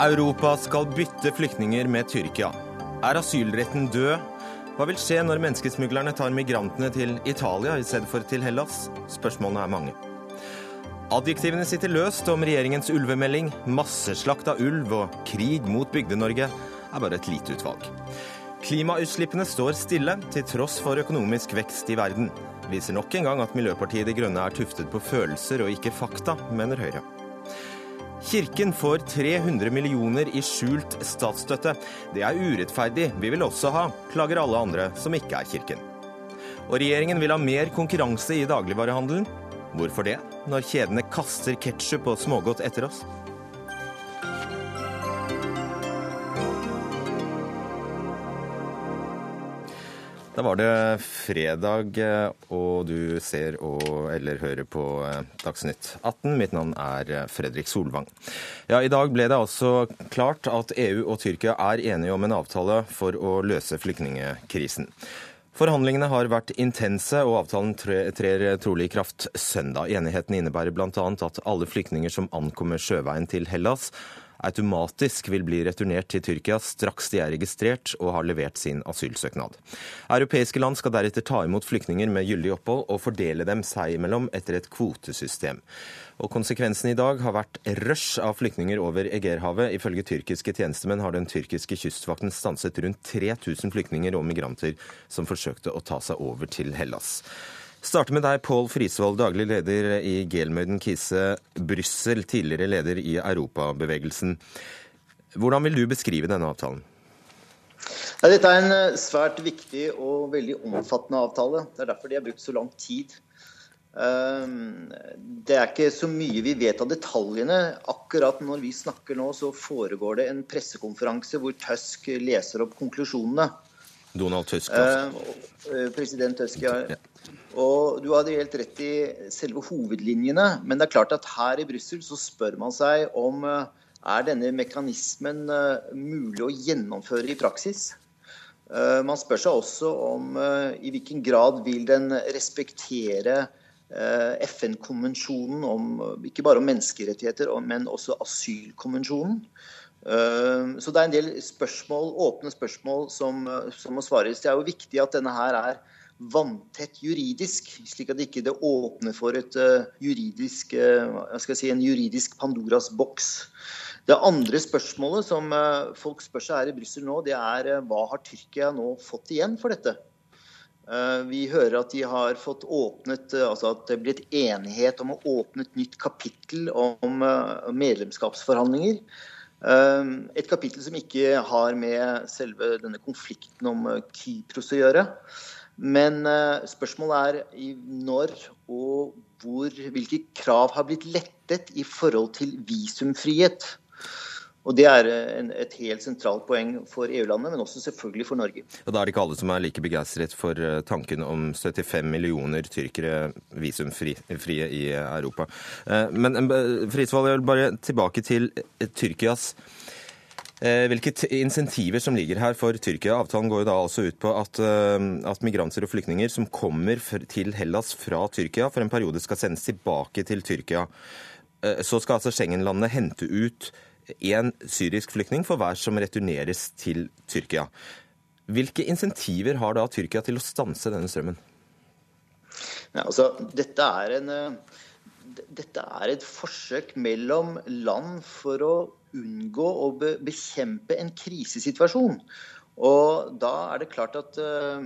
Europa skal bytte flyktninger med Tyrkia. Er asylretten død? Hva vil skje når menneskesmuglerne tar migrantene til Italia i stedet for til Hellas? Spørsmålene er mange. Adjektivene sitter løst om regjeringens ulvemelding. Masseslakt av ulv og krig mot Bygde-Norge er bare et lite utvalg. Klimautslippene står stille, til tross for økonomisk vekst i verden. Viser nok en gang at Miljøpartiet De Grønne er tuftet på følelser og ikke fakta, mener Høyre. Kirken får 300 millioner i skjult statsstøtte. Det er urettferdig, vi vil også ha, klager alle andre som ikke er Kirken. Og regjeringen vil ha mer konkurranse i dagligvarehandelen. Hvorfor det, når kjedene kaster ketsjup og smågodt etter oss? Da var det fredag, eh, og du ser og eller hører på eh, Dagsnytt 18. Mitt navn er eh, Fredrik Solvang. Ja, I dag ble det altså klart at EU og Tyrkia er enige om en avtale for å løse flyktningekrisen. Forhandlingene har vært intense, og avtalen trer trolig i kraft søndag. Enigheten innebærer bl.a. at alle flyktninger som ankommer sjøveien til Hellas, automatisk vil bli returnert til Tyrkia straks de er registrert og har levert sin asylsøknad. Europeiske land skal deretter ta imot flyktninger med gyldig opphold og fordele dem seg imellom etter et kvotesystem. Og Konsekvensen i dag har vært rush av flyktninger over Egerhavet. Ifølge tyrkiske tjenestemenn har den tyrkiske kystvakten stanset rundt 3000 flyktninger og migranter som forsøkte å ta seg over til Hellas. Starter med deg, Pål Frisvold, daglig leder i Gelmøyden Kise Brussel, tidligere leder i Europabevegelsen. Hvordan vil du beskrive denne avtalen? dette er en eh, svært viktig og veldig omfattende avtale. Det er derfor de har brukt så lang tid. Ehm, det er ikke så mye vi vet av detaljene. Akkurat når vi snakker nå, så foregår det en pressekonferanse hvor Tusk leser opp konklusjonene. Donald Tusk, altså. Eh, president Tusk, ja. Og Du hadde helt rett i selve hovedlinjene, men det er klart at her i Brussel så spør man seg om eh, er denne mekanismen eh, mulig å gjennomføre i praksis. Eh, man spør seg også om i hvilken grad vil den respektere FN-konvensjonen om ikke bare om menneskerettigheter, men også asylkonvensjonen. Så det er en del spørsmål, åpne spørsmål som, som må svares. Det er jo viktig at denne her er vanntett juridisk, slik at ikke det åpner for et uh, juridisk, uh, si, en juridisk Pandoras boks. Det andre spørsmålet som uh, folk spør seg her i Brussel nå, det er hva har Tyrkia nå fått igjen for dette? Vi hører at de har fått åpnet, altså at det blir blitt enighet om å åpne et nytt kapittel om medlemskapsforhandlinger. Et kapittel som ikke har med selve denne konflikten om Kypros å gjøre. Men uh, spørsmålet er når og hvor, hvilke krav har blitt lettet i forhold til visumfrihet. Og Det er eh, en, et helt sentralt poeng for EU-landet, men også selvfølgelig for Norge. Og Da er det ikke alle som er like begeistret for eh, tanken om 75 millioner tyrkere visumfrie i Europa. Men Frisvold, jeg vil bare tilbake til Tyrkias Eh, hvilke insentiver som ligger her for Tyrkia? Avtalen går jo da altså ut på at, eh, at migranter og flyktninger som kommer til Hellas fra Tyrkia, for en periode skal sendes tilbake til Tyrkia. Eh, så skal altså Schengen-landene hente ut én syrisk flyktning for hver som returneres til Tyrkia. Hvilke insentiver har da Tyrkia til å stanse denne strømmen? Ja, altså, dette er en dette er et forsøk mellom land for å unngå å bekjempe en krisesituasjon. Og da er det klart at uh,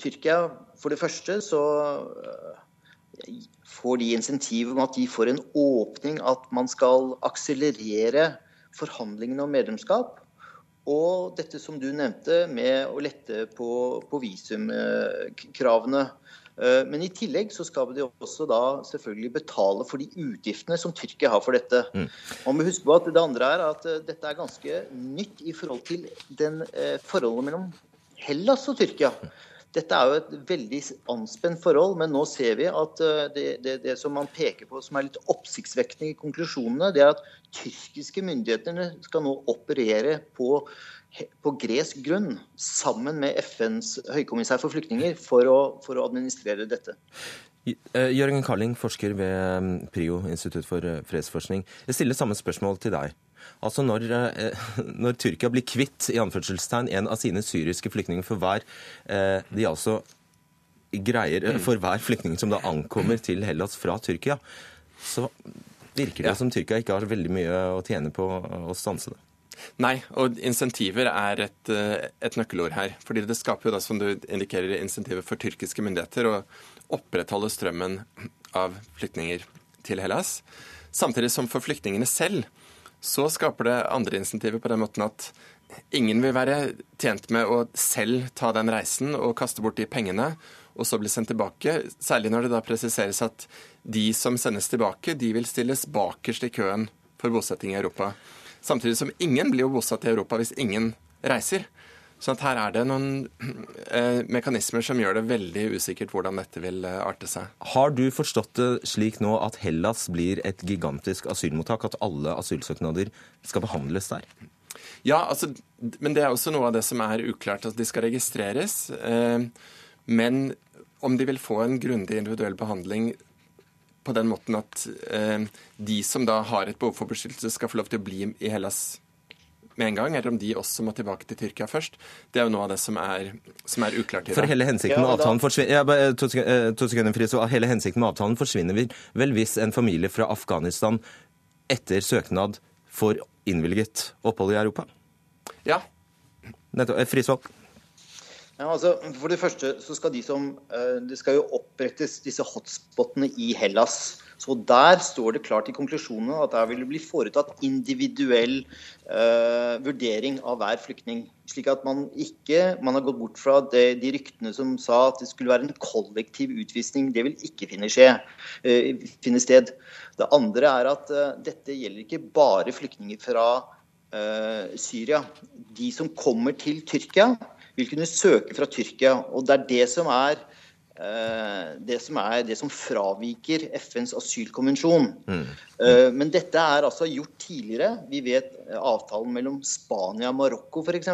Tyrkia for det første så uh, får de insentivet om at de får en åpning, at man skal akselerere forhandlingene om medlemskap. Og dette som du nevnte, med å lette på, på visumkravene. Eh, men i tillegg så skal de også da selvfølgelig betale for de utgiftene som Tyrkia har for dette. Mm. Og vi husker på at Det andre er at eh, dette er ganske nytt i forhold til den eh, forholdet mellom Hellas og Tyrkia. Dette er jo et veldig anspent forhold, men nå ser vi at det, det, det som man peker på som er litt oppsiktsvekkende i konklusjonene, det er at tyrkiske myndigheter skal nå operere på på gresk grunn sammen med FNs høykommissær for flyktninger for å, for å administrere dette. Jørgen Karling, forsker ved mm, PRIO, Institutt for fredsforskning. Jeg stiller samme spørsmål til deg. Altså når, når Tyrkia blir kvitt i anførselstegn, en av sine syriske flyktninger for hver de altså greier for hver flyktning som da ankommer til Hellas fra Tyrkia, så virker det ja. som Tyrkia ikke har veldig mye å tjene på å stanse det. Nei, og insentiver er et, eh, et, nøkkelord her. fordi det skaper jo da, som du indikerer, insentiver for tyrkiske myndigheter å opprettholde strømmen av flyktninger til Hellas. Samtidig som for flyktningene selv så skaper det andre insentiver på den måten at ingen vil være tjent med å selv ta den reisen og kaste bort de pengene og så bli sendt tilbake. Særlig når det da presiseres at de som sendes tilbake, de vil stilles bakerst i køen for bosetting i Europa. Samtidig som ingen blir jo bosatt i Europa hvis ingen reiser. Så her er det noen eh, mekanismer som gjør det veldig usikkert hvordan dette vil eh, arte seg. Har du forstått det slik nå at Hellas blir et gigantisk asylmottak? At alle asylsøknader skal behandles der? Ja, altså, men det er også noe av det som er uklart. At de skal registreres. Eh, men om de vil få en grundig individuell behandling på den måten at eh, de som da har et behov for beskyttelse, skal få lov til å bli i Hellas med en gang, eller om de også må tilbake til Tyrkia først. Det er jo noe av det som er, som er uklart i dag. For hele hensikten med avtalen forsvinner, ja, to, to sekunder, så hele hensikten med avtalen forsvinner vel hvis en familie fra Afghanistan etter søknad får innvilget opphold i Europa? Ja. Nettopp. Eh, Frisvold? Ja, altså, for Det første så skal de som, eh, det skal jo opprettes disse hotspotene i Hellas. Så Der står det klart i konklusjonene at der vil det bli foretatt individuell uh, vurdering av hver flyktning. Slik at man ikke man har gått bort fra det, de ryktene som sa at det skulle være en kollektiv utvisning. Det vil ikke finne, skje, uh, finne sted. Det andre er at uh, dette gjelder ikke bare flyktninger fra Syria. De som kommer til Tyrkia vil kunne søke fra Tyrkia. Og det er det som er eh, det som, er, det som fraviker FNs asylkonvensjon. Mm. Mm. Men dette er altså gjort tidligere. Vi vet avtalen mellom Spania og Marokko f.eks.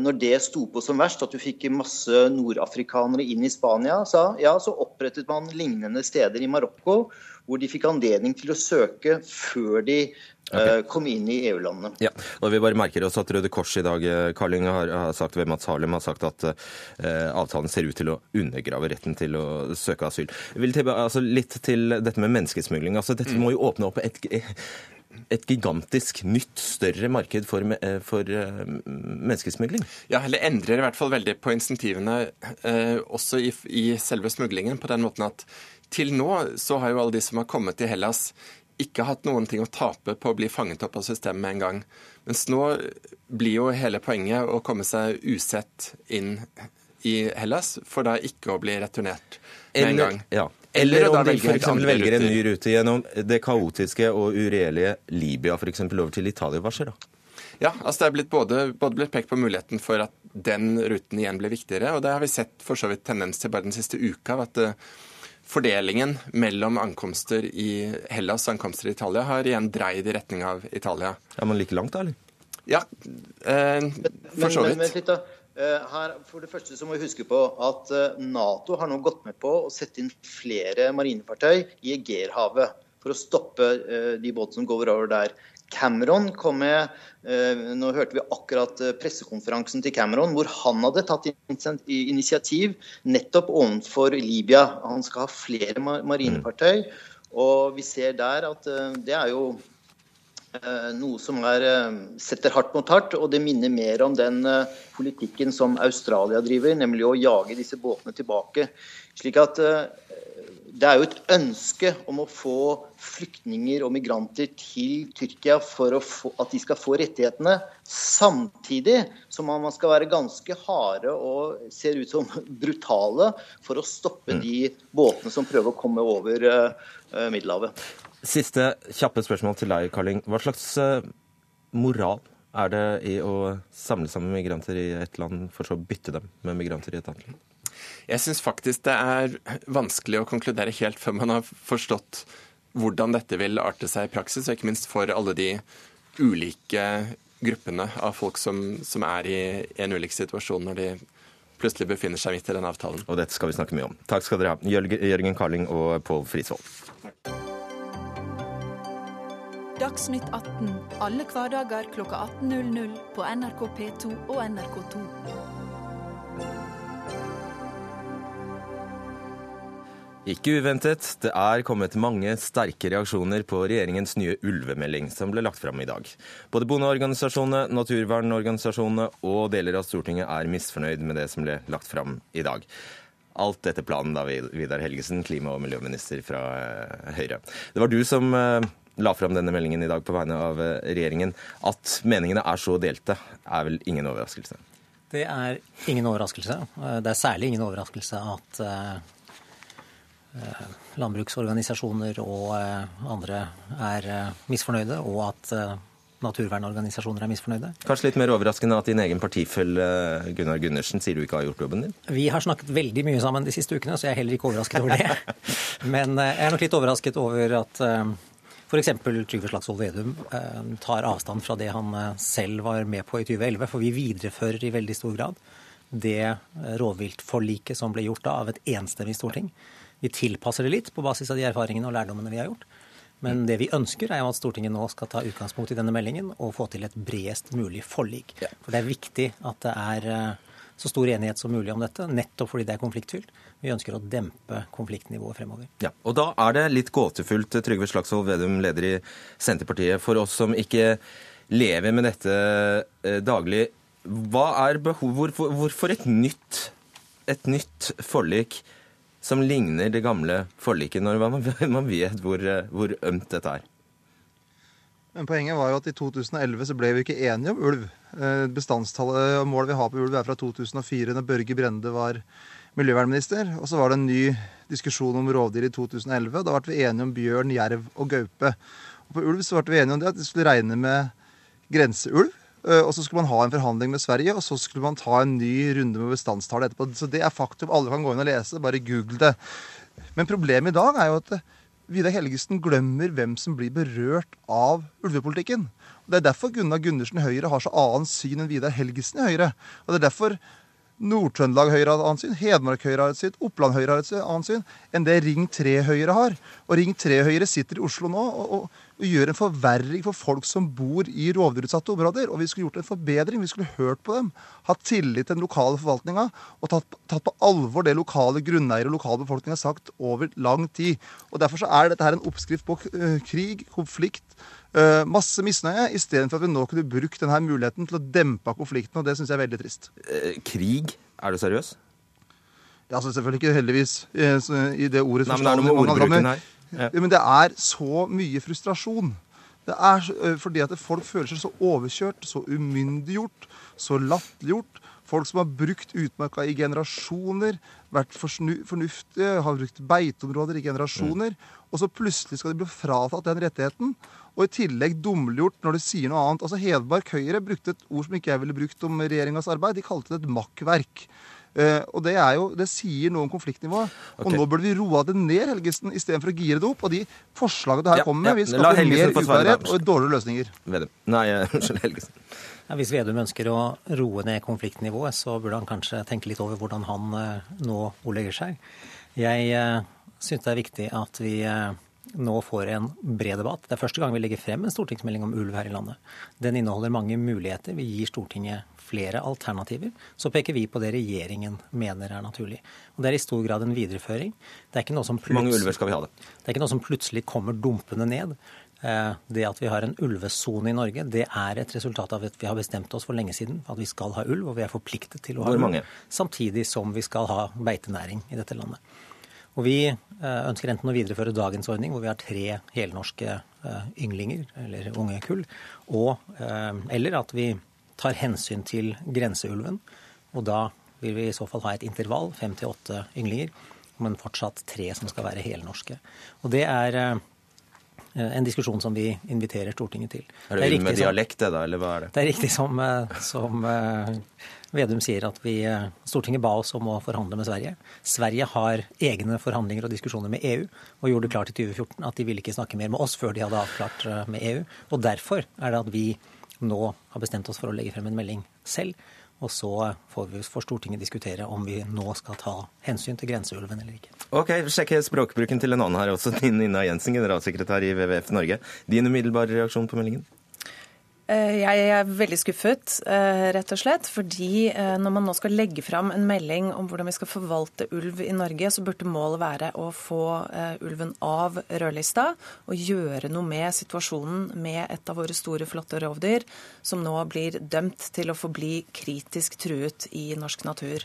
Når det sto på som verst, at du fikk masse nordafrikanere inn i Spania, så, ja, så opprettet man lignende steder i Marokko hvor de fikk anledning til å søke før de okay. kom inn i EU-landene. Ja, og Vi bare merker oss at Røde Kors i dag eh, Karling, har, sagt ved Mats Harlem har sagt at avtalen ser ut til å undergrave retten til å søke asyl. Tilbake, altså, litt til dette med menneskesmugling. Altså, dette må jo åpne opp et et gigantisk nytt, større marked for, for uh, menneskesmugling? Ja, eller endrer i hvert fall veldig på insentivene uh, også i, i, selve smuglingen. På den måten at til nå så har jo alle de som har kommet til Hellas, ikke hatt noen ting å tape på å bli fanget opp av systemet med en gang. Mens nå blir jo hele poenget å komme seg usett inn i Hellas, for da ikke å bli returnert med en gang. Ja. Eller, Eller om de f.eks. velger en ny rute gjennom det kaotiske og uregjerlige Libya, f.eks. over til Italia. Hva skjer da? Ja, altså det er blitt både, både, blitt pekt på muligheten for at den ruten igjen blir viktigere, og det har vi sett for så vidt tendens til bare den siste uka. at uh, fordelingen mellom ankomster i Hellas og ankomster i Italia har igjen dreid i retning av Italia. Er man like langt, da, eller? Ja, eh, for så vidt. Men, men. Eh, her, for det første så må vi huske på at eh, Nato har nå gått med på å sette inn flere marinefartøy i Egerhavet for å stoppe eh, de båtene som går over der. Cameron kom med eh, Nå hørte vi akkurat eh, pressekonferansen til Cameron, hvor han hadde tatt initiativ nettopp overfor Libya. Han skal ha flere marinefartøy. Og vi ser der at eh, det er jo noe som er, setter hardt mot hardt, og det minner mer om den politikken som Australia driver, nemlig å jage disse båtene tilbake. Slik at det er jo et ønske om å få flyktninger og migranter til Tyrkia for få, at de skal få rettighetene, samtidig som man skal være ganske harde og ser ut som brutale for å stoppe mm. de båtene som prøver å komme over Middelhavet. Siste kjappe spørsmål til deg, Karling. Hva slags uh, moral er det i å samle sammen migranter i et land, for så å bytte dem med migranter i et annet land? Jeg syns faktisk det er vanskelig å konkludere helt før man har forstått hvordan dette vil arte seg i praksis, og ikke minst for alle de ulike gruppene av folk som, som er i en ulik situasjon når de plutselig befinner seg midt i den avtalen. Og dette skal vi snakke mye om. Takk skal dere ha, Jørgen Carling og Pål Frisvold. Dagsnytt 18 alle hverdager kl 18.00 på NRK P2 og NRK2. Ikke uventet, det er kommet mange sterke reaksjoner på regjeringens nye ulvemelding som ble lagt fram i dag. Både bondeorganisasjonene, naturvernorganisasjonene og deler av Stortinget er misfornøyd med det som ble lagt fram i dag. Alt etter planen da, Vidar Helgesen, klima- og miljøminister fra eh, Høyre. Det var du som eh, la fram denne meldingen i dag på vegne av eh, regjeringen. At meningene er så delte, er vel ingen overraskelse? Det er ingen overraskelse. Det er særlig ingen overraskelse at landbruksorganisasjoner og andre er misfornøyde, og at naturvernorganisasjoner er misfornøyde. Kanskje litt mer overraskende at din egen partifelle Gunnar Gundersen sier du ikke har gjort jobben din? Vi har snakket veldig mye sammen de siste ukene, så jeg er heller ikke overrasket over det. Men jeg er nok litt overrasket over at F.eks. Trygve Slagsvold Vedum eh, tar avstand fra det han eh, selv var med på i 2011. For vi viderefører i veldig stor grad det eh, rovviltforliket som ble gjort da av et enstemmig storting. Vi tilpasser det litt på basis av de erfaringene og lærdommene vi har gjort. Men det vi ønsker, er jo at Stortinget nå skal ta utgangspunkt i denne meldingen og få til et bredest mulig forlik. For det er viktig at det er så stor enighet som mulig om dette, nettopp fordi det er konfliktfylt. Vi ønsker å dempe konfliktnivået fremover. Ja, og Da er det litt gåtefullt, Trygve Slagsvold Vedum, leder i Senterpartiet, for oss som ikke lever med dette eh, daglig. Hva er behov, hvorfor, hvorfor et, nytt, et nytt forlik som ligner det gamle forliket, når man, man vet hvor, hvor ømt dette er? Men poenget var jo at i 2011 så ble vi ikke enige om ulv. Eh, bestandstallet og målet vi har på ulv er fra 2004, da Børge Brende var miljøvernminister. Og så var det en ny diskusjon om rovdyr i 2011. Da ble vi enige om bjørn, jerv og gaupe. Og på ulv så ble vi enige om det at vi skulle regne med grenseulv. Eh, og så skulle man ha en forhandling med Sverige, og så skulle man ta en ny runde med bestandstallet etterpå. Så det er faktum. Alle kan gå inn og lese. Bare google det. Men problemet i dag er jo at Vidar Helgesen glemmer hvem som blir berørt av ulvepolitikken. Og Det er derfor Gunnar Gundersen i Høyre har så annet syn enn Vidar Helgesen i Høyre. Og det er derfor Nord-Trøndelag Høyre har et annet syn, Hedmark Høyre har et syn, Oppland Høyre har et annet syn enn det Ring 3 Høyre har. Og Ring 3 Høyre sitter i Oslo nå og, og, og gjør en forverring for folk som bor i rovdyrutsatte områder. Og vi skulle gjort en forbedring. Vi skulle hørt på dem. Hatt tillit til den lokale forvaltninga og tatt, tatt, på alvor det lokale grunneiere og lokalbefolkning har sagt over lang tid. Og Derfor så er dette her en oppskrift på uh, krig, konflikt, masse misnøye, istedenfor at vi nå kunne brukt denne muligheten til å dempe konflikten. og Det syns jeg er veldig trist. Uh, krig? Er du seriøs? Ja, altså Selvfølgelig ikke heldigvis uh, i det ordet. Nei, Men det er noe med ordbruken her. Ja. Men det er så mye frustrasjon. Det er fordi at folk føler seg så overkjørt, så umyndiggjort, så latterliggjort. Folk som har brukt utmarka i generasjoner, vært fornuftige, har brukt beiteområder i generasjoner. Mm. Og så plutselig skal de bli fratatt den rettigheten. Og i tillegg dummeliggjort når de sier noe annet. Altså Hedmark Høyre brukte et ord som ikke jeg ville brukt om regjeringas arbeid. De kalte det et makkverk. Uh, og det, er jo, det sier noe om konfliktnivået. Okay. Og nå burde vi roa det ned, Helgesen, istedenfor å gire det opp. Og de forslagene det her ja, kommer med, ja. vil skape mer uklarhet og dårligere løsninger. Vedum. Nei, unnskyld, Helgesen. Ja, hvis Vedum ønsker å roe ned konfliktnivået, så burde han kanskje tenke litt over hvordan han uh, nå ordlegger seg. Jeg syns det er viktig at vi nå får en bred debatt. Det er første gang vi legger frem en stortingsmelding om ulv her i landet. Den inneholder mange muligheter. Vi gir Stortinget flere alternativer. Så peker vi på det regjeringen mener er naturlig. Og Det er i stor grad en videreføring. Det er ikke noe som det? Det er ikke noe som plutselig kommer dumpende ned. Eh, det at vi har en ulvesone i Norge, det er et resultat av at vi har bestemt oss for lenge siden at vi skal ha ulv, og vi er forpliktet til å ha ulv. Samtidig som vi skal ha beitenæring i dette landet. Og vi eh, ønsker enten å videreføre dagens ordning, hvor vi har tre helnorske eh, ynglinger, eller unge kull, og, eh, eller at vi tar hensyn til grenseulven. Og da vil vi i så fall ha et intervall, fem til åtte ynglinger, men fortsatt tre som skal være helnorske. Og det er en diskusjon som vi inviterer Stortinget til. Er det, det er med dialekt, det da, eller hva er det? Det er riktig som, som Vedum sier at vi, eh, Stortinget ba oss om å forhandle med Sverige. Sverige har egne forhandlinger og diskusjoner med EU, og gjorde klart i 2014 at de ville ikke snakke mer med oss før de hadde avklart eh, med EU. Og Derfor er det at vi nå har bestemt oss for å legge frem en melding selv. Og så får, vi, får Stortinget diskutere om vi nå skal ta hensyn til grenseulven eller ikke. Ok, Sjekk språkbruken til en annen her også. Nina Jensen, generalsekretær i WWF Norge. Din umiddelbare reaksjon på meldingen? Eh, jeg er veldig skuffet, eh, rett og slett. Fordi eh, når man nå skal legge fram en melding om hvordan vi skal forvalte ulv i Norge, så burde målet være å få ulven av rødlista og gjøre noe med situasjonen med et av våre store, flotte rovdyr, som nå blir dømt til å forbli kritisk truet i norsk natur.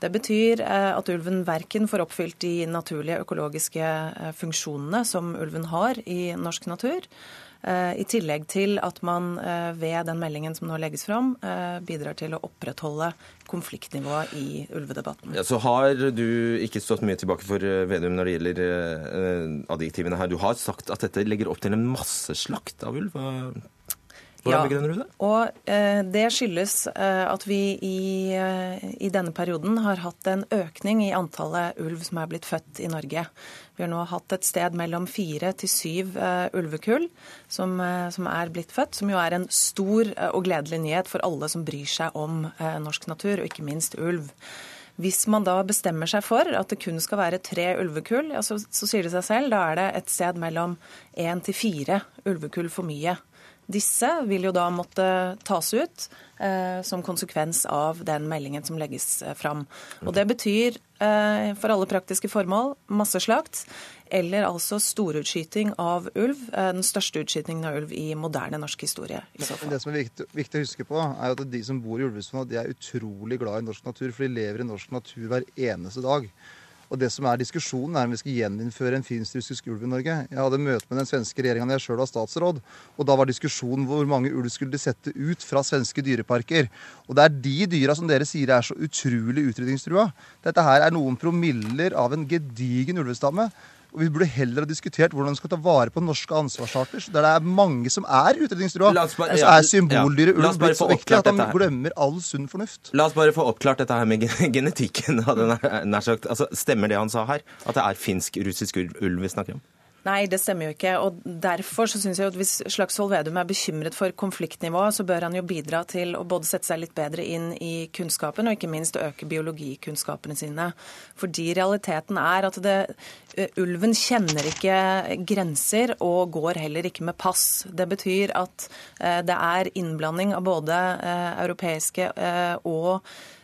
Det betyr at ulven verken får oppfylt de naturlige økologiske funksjonene som ulven har i norsk natur, I tillegg til at man eh, ved den meldingen som nå legges fram, eh, bidrar til å opprettholde konfliktnivået i ulvedebatten. Ja, så har du ikke stått mye tilbake for Vedum når det gjelder adjektivene her. Du har sagt at dette legger opp til en masseslakt av ulv. Hvordan begrunner du det? Og eh, Det skyldes eh, at vi i, eh, i, denne perioden har hatt en økning i antallet ulv som er blitt født i Norge. Vi har nå hatt et sted mellom fire til syv eh, ulvekull som, eh, som, er blitt født, som jo er en stor eh, og gledelig nyhet for alle som bryr seg om norsk natur, og ikke minst ulv. Hvis man da bestemmer seg for at det kun skal være tre ulvekull, ja, så, så sier det seg selv, da er det et sted mellom én til fire ulvekull for mye. Disse vil jo da måtte tas ut som konsekvens av den meldingen som legges eh, fram. Og Det betyr eh, for alle praktiske formål masseslakt eller altså storutskyting av ulv. Eh, den største utskytingen av ulv i moderne norsk historie. Det som er viktig, viktig, å huske på, er at de som bor i ulvesonen, er utrolig glad i norsk natur. For de lever i norsk natur hver eneste dag. Og det som er diskusjonen, er om vi skal gjeninnføre en finsk-russisk ulv i Norge. Jeg hadde møte med den svenske regjeringa da jeg sjøl var statsråd. Og da var diskusjonen hvor mange ulv skulle de sette ut fra svenske dyreparker. Og det er de dyra som dere sier er så utrolig utrydningstrua. Dette her er noen promiller av en gedigen ulvestamme. Og Vi burde heller ha diskutert hvordan vi skal ta vare på norske ansvarsarter. Der det er mange som er utrydningstrua. Så ja, er symboldyret ulv blitt så viktig at han glemmer all sunn fornuft. La oss bare få oppklart dette her med genetikken. Nær sagt. Altså, stemmer det han sa her? At det er finsk-russisk ulv vi snakker om? Nei, det stemmer jo ikke. og Derfor så synes jeg at hvis Slagsvold Vedum er bekymret for konfliktnivået, så bør han jo bidra til å både sette seg litt bedre inn i kunnskapen, og ikke minst øke biologikunnskapene sine. Fordi realiteten er at det, ulven kjenner ikke grenser og går heller ikke med pass. Det betyr at det er innblanding av både europeiske og Eh,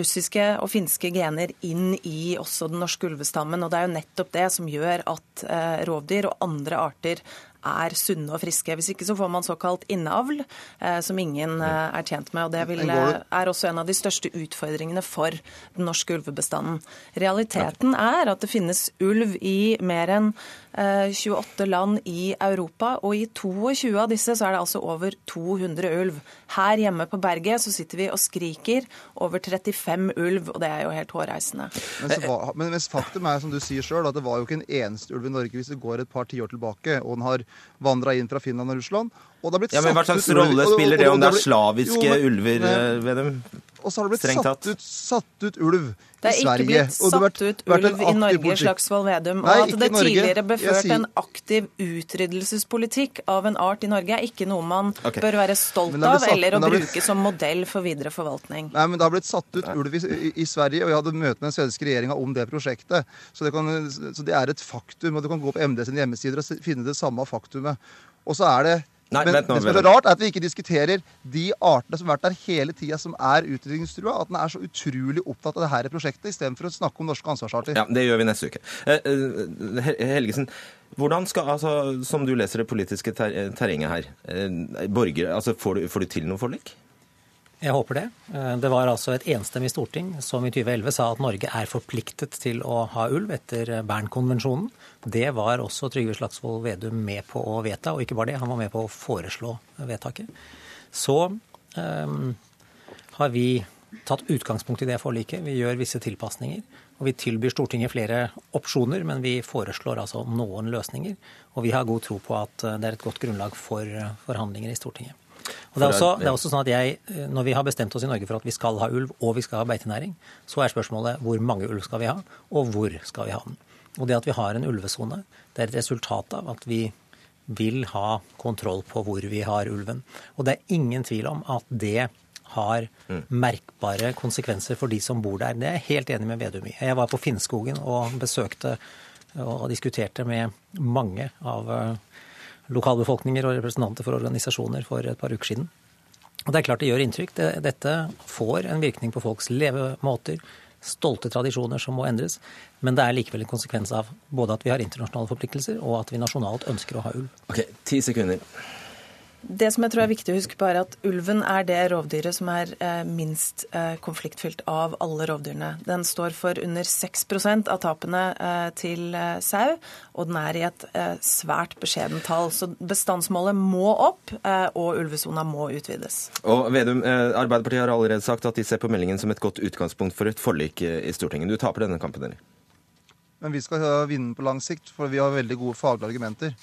russiske og finske gener inn i også den norske ulvestammen. Og det er jo nettopp det som gjør at eh, rovdyr og andre arter er sunne og friske. Hvis ikke så får man såkalt innavl, eh, som ingen eh, er tjent med. og Det vil, eh, er også en av de største utfordringene for den norske ulvebestanden. Realiteten er at det finnes ulv i mer enn 28 land i Europa, og i 22 av disse så er det altså over 200 ulv. Her hjemme på berget så sitter vi og skriker over 35 ulv, og det er jo helt hårreisende. Men, var, men faktum er, som du sier sjøl, at det var jo ikke en eneste ulv i Norge hvis det går et par tiår tilbake. og den har vandra inn fra Finland og Russland. Og det har blitt ja, men Hva slags rolle spiller det om det er slaviske jo, men, ulver ved dem? Og så har det blitt satt ut, satt ut, ulv det er ikke blitt satt ut ulv i Norge, Slagsvold Vedum. Og at det tidligere ble ført sier... en aktiv utryddelsespolitikk av en art i Norge, er ikke noe man okay. bør være stolt av eller å blitt... bruke som modell for videre forvaltning. Nei, men Det har blitt satt ut ulv i, i, Sverige, og jeg hadde møte med den svenske regjeringa om det prosjektet. Så det, kan, så det, er et faktum. og Du kan gå på MD sine hjemmesider og finne det samme faktumet. Og så er det Nei, Men det som er rart, er at vi ikke diskuterer de artene som har vært der hele tida, som er utrydningstrua. At den er så utrolig opptatt av dette prosjektet, istedenfor å snakke om norske ansvarsarter. Ja, Det gjør vi neste uke. Eh, eh, Helgesen, hvordan skal, altså, som du leser det politiske ter terrenget her, borgere, altså, får, du, får du til noe forlik? Jeg håper det. Eh, det var altså et enstemmig storting som i 2011 sa at Norge er forpliktet til å ha ulv etter Bernkonvensjonen. Det var også Trygve Slagsvold Vedum med på å vedta, og ikke bare det, han var med på å foreslå vedtaket. Så um, har vi tatt utgangspunkt i det forliket. Vi gjør visse tilpasninger. Og vi tilbyr Stortinget flere opsjoner, men vi foreslår altså noen løsninger. Og vi har god tro på at det er et godt grunnlag for forhandlinger i Stortinget. Og det er, også, det er, også, sånn at jeg, Når vi har bestemt oss i Norge for at vi skal ha ulv og vi skal ha beitenæring, så er spørsmålet hvor mange ulv skal vi ha, og hvor skal vi ha den. Og det at vi har en ulvesone, det er et resultat av at vi vil ha kontroll på hvor vi har ulven. Og det er ingen tvil om at det har mm. merkbare konsekvenser for de som bor der. Det er jeg helt enig med Vedum i. Jeg var på Finnskogen og besøkte og diskuterte med mange av eh, lokalbefolkninger og representanter for organisasjoner for et par uker siden. Og det er klart det gjør inntrykk. Dette får en virkning på folks levemåter, stolte tradisjoner som må endres. Men det er likevel en konsekvens av både at vi har internasjonale forpliktelser, og at vi nasjonalt ønsker å ha ulv. Ok, ti sekunder. Det som jeg tror er viktig å huske på, er at ulven er det rovdyret som er eh, minst eh, konfliktfylt av alle rovdyrene. Den står for under 6% av tapene eh, til sau, og den er i et svært beskjedent tall. Så bestandsmålet må opp, og ulvesona må utvides. Og Vedum, Arbeiderpartiet har allerede sagt at de ser på meldingen som et godt utgangspunkt for et forlik i Stortinget. Du taper denne kampen, dere. Men vi skal vinne på lang sikt, for vi har veldig gode faglige argumenter.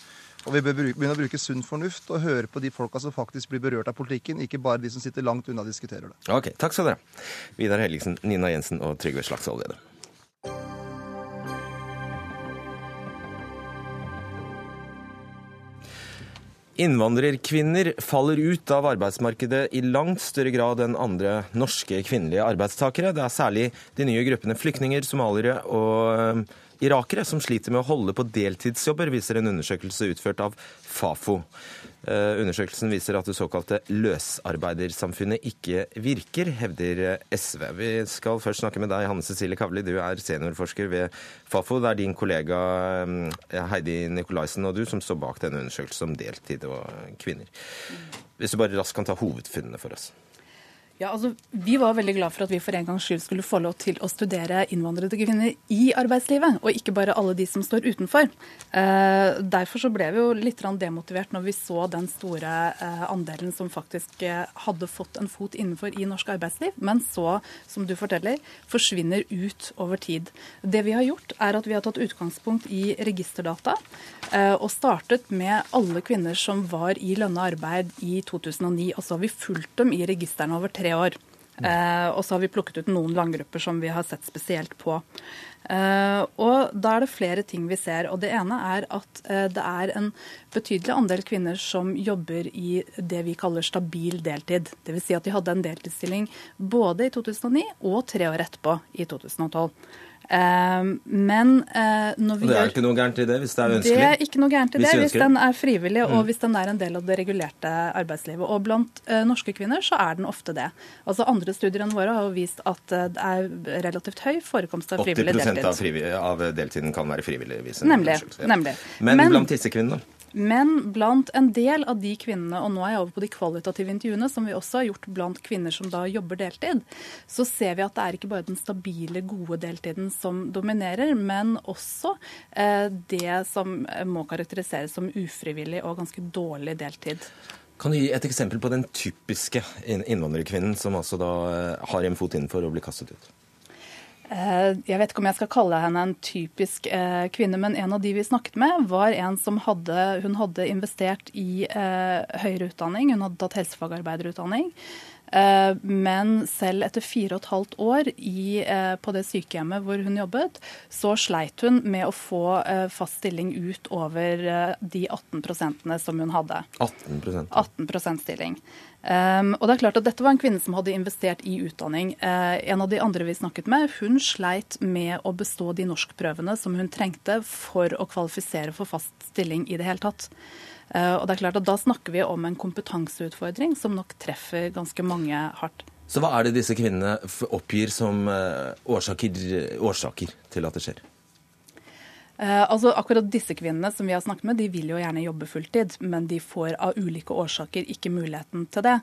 Og vi bør begynne å bruke sunn fornuft og høre på de folka som faktisk blir berørt av politikken, ikke bare de som sitter langt unna og diskuterer det. Ok, Takk skal dere ha. Vidar Helligsen, Nina Jensen og Trygve Slagsvold Vedum. Innvandrerkvinner faller ut av arbeidsmarkedet i langt større grad enn andre norske kvinnelige arbeidstakere. Det er særlig de nye gruppene flyktninger, somaliere og irakere som sliter med å holde på deltidsjobber, viser en undersøkelse utført av Fafo. Eh, undersøkelsen viser at det såkalte løsarbeidersamfunnet ikke virker, hevder SV. Vi skal først snakke med deg, Hanne Cecilie Kavli. Du er seniorforsker ved Fafo. Det er din kollega eh, Heidi Nikolaisen og du som står bak denne undersøkelsen om deltid og kvinner. Hvis du bare raskt kan ta hovedfunnene for oss. Ja, altså, Vi var veldig glad for at vi for en gangs skyld skulle få lov til å studere innvandrede kvinner i arbeidslivet, og ikke bare alle de som står utenfor. Eh, derfor så ble vi jo litt demotivert når vi så den store eh, andelen som faktisk eh, hadde fått en fot innenfor i norsk arbeidsliv, men så, som du forteller, forsvinner ut over tid. Det vi har gjort, er at vi har tatt utgangspunkt i registerdata eh, og startet med alle kvinner som var i lønna arbeid i 2009. Og så har vi fulgt dem i registrene over tre tre år. Uh, og så har vi plukket ut noen landgrupper som vi har sett spesielt på. Uh, og da er det flere ting vi ser. og Det ene er at uh, det er en betydelig andel kvinner som jobber i det vi kaller stabil deltid. Dvs. Si at de hadde en deltidsstilling både i 2009 og tre år etterpå, i 2012. Ehm, men uh, når vi Det er ikke noe gærent i det, hvis det er ønskelig? Det er ikke noe gærent i det, hvis den er frivillig og mm. hvis den er en del av det regulerte arbeidslivet. Og blant uh, norske kvinner så er den ofte det. Altså Andre studier enn våre har vist at uh, det er relativt høy forekomst av frivillig deltid. 80 av, av deltiden kan være frivillig? Nemlig. Nemlig. Men, Men blant disse kvinnene? Men blant en del av de kvinnene, og nå er jeg over på de kvalitative intervjuene, som vi også har gjort blant kvinner som da jobber deltid, så ser vi at det er ikke bare den stabile, gode deltiden som dominerer, men også eh, det som må karakteriseres som ufrivillig og ganske dårlig deltid. Kan du gi et eksempel på den typiske innvandrerkvinnen som altså da eh, har en fot innenfor og blir kastet ut? Eh, jeg vet ikke om jeg skal kalle henne en typisk eh, kvinne, men en av de vi snakket med, var en som hadde, hun hadde investert i eh, høyere utdanning. Hun hadde tatt helsefagarbeiderutdanning. Men selv etter fire og et halvt år i, på det sykehjemmet hvor hun jobbet, så sleit hun med å få fast stilling ut over de 18 som hun hadde. 18% 18% stilling. Um, og det er klart at Dette var en kvinne som hadde investert i utdanning. Uh, en av de andre vi snakket med, hun sleit med å bestå de norskprøvene som hun trengte for å kvalifisere for fast stilling i det hele tatt. Uh, og det er klart at Da snakker vi om en kompetanseutfordring som nok treffer ganske mange hardt. Så hva er det disse kvinnene oppgir som uh, årsaker, årsaker til at det skjer? Eh, altså Akkurat disse kvinnene som vi har snakket med, de vil jo gjerne jobbe fulltid, men de får av ulike årsaker ikke muligheten til det.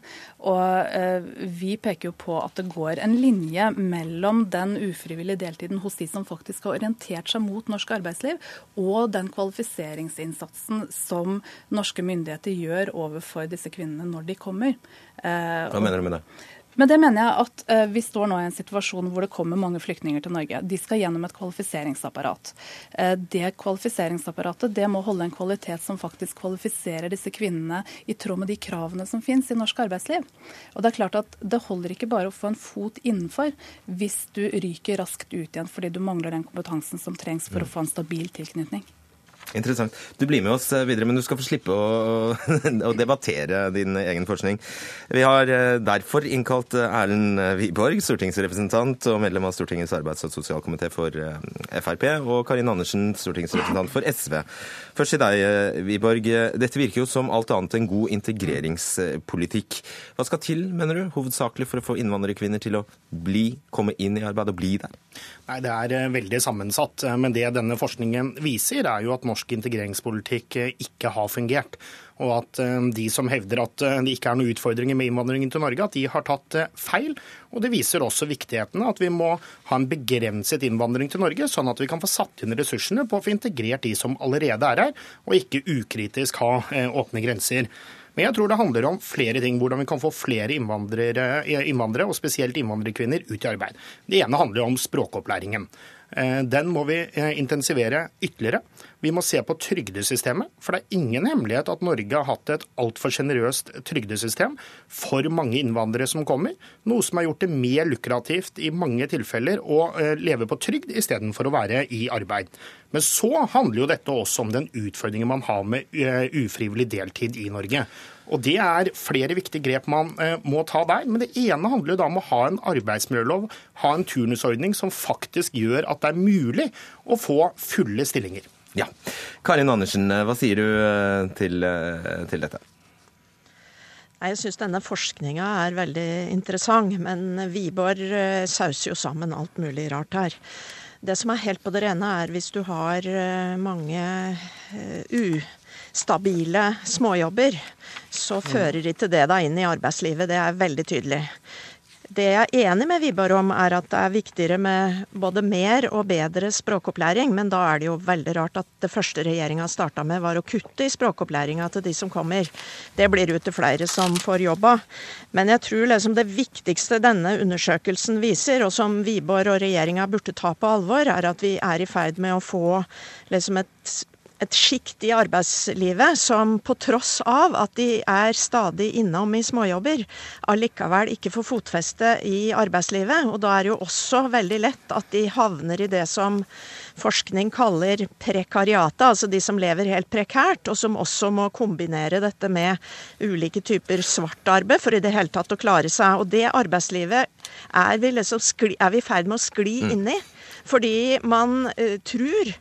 Og eh, Vi peker jo på at det går en linje mellom den ufrivillige deltiden hos de som faktisk har orientert seg mot norsk arbeidsliv, og den kvalifiseringsinnsatsen som norske myndigheter gjør overfor disse kvinnene når de kommer. Eh, Hva mener du med det? Men det mener jeg at uh, vi står nå i en situasjon hvor det kommer mange flyktninger til Norge. De skal gjennom et kvalifiseringsapparat. Uh, det kvalifiseringsapparatet det må holde en kvalitet som faktisk kvalifiserer disse kvinnene i tråd med de kravene som finnes i norsk arbeidsliv. Og Det er klart at det holder ikke bare å få en fot innenfor hvis du ryker raskt ut igjen fordi du mangler den kompetansen som trengs for å få en stabil tilknytning. Interessant. Du blir med oss videre, men du skal få slippe å, å debattere din egen forskning. Vi har derfor innkalt Erlend Wiborg, stortingsrepresentant og medlem av Stortingets arbeids- og sosialkomité for Frp, og Karin Andersen, stortingsrepresentant for SV. Først til deg, Wiborg. Dette virker jo som alt annet enn god integreringspolitikk. Hva skal til, mener du, hovedsakelig for å få innvandrerkvinner til å bli, komme inn i arbeid og bli der? Nei, Det er eh, veldig sammensatt. Eh, men det denne forskningen viser, er jo at norsk integreringspolitikk eh, ikke har fungert. Og at de som hevder at det ikke er noen utfordringer med innvandringen til Norge, at de har tatt feil. Og det viser også viktigheten at vi må ha en begrenset innvandring til Norge, sånn at vi kan få satt inn ressursene på å få integrert de som allerede er her, og ikke ukritisk ha åpne grenser. Men jeg tror det handler om flere ting. Hvordan vi kan få flere innvandrere, innvandrere og spesielt innvandrerkvinner, ut i arbeid. Det ene handler om språkopplæringen. Eh, den må vi eh, intensivere ytterligere. Vi må se på trygdesystemet. For det er ingen hemmelighet at Norge har hatt et altfor sjenerøst trygdesystem for mange innvandrere som kommer. Noe som har gjort det mer lukrativt i mange tilfeller å eh, leve på trygd istedenfor å være i arbeid. Men så handler jo dette også om den utfordringen man har med ufrivillig deltid i Norge. Og Det er flere viktige grep man eh, må ta der. Men det ene handler jo da om å ha en arbeidsmiljølov, ha en turnusordning som faktisk gjør at det er mulig å få fulle stillinger. Ja. Karin Andersen, eh, hva sier du eh, til, til dette? Jeg syns denne forskninga er veldig interessant, men Wiborg sauser jo sammen alt mulig rart her. Det som er helt på det rene, er hvis du har mange ustabile småjobber, så fører ikke det deg inn i arbeidslivet. Det er veldig tydelig. Det jeg er enig med Vibar om, er at det er viktigere med både mer og bedre språkopplæring. Men da er det jo veldig rart at det første regjeringa starta med, var å kutte i språkopplæringa til de som kommer. Det blir jo til flere som får jobba. Men jeg tror liksom det viktigste denne undersøkelsen viser, og som Wiborg og regjeringa burde ta på alvor, er at vi er i ferd med å få liksom et et sjikt i arbeidslivet som på tross av at de er stadig innom i småjobber, allikevel ikke får fotfeste i arbeidslivet. Og da er det jo også veldig lett at de havner i det som forskning kaller prekariatet, altså de som lever helt prekært, og som også må kombinere dette med ulike typer svart arbeid for i det hele tatt å klare seg. Og det arbeidslivet er vi, liksom vi i ferd med å skli mm. inn i. Fordi man uh, tror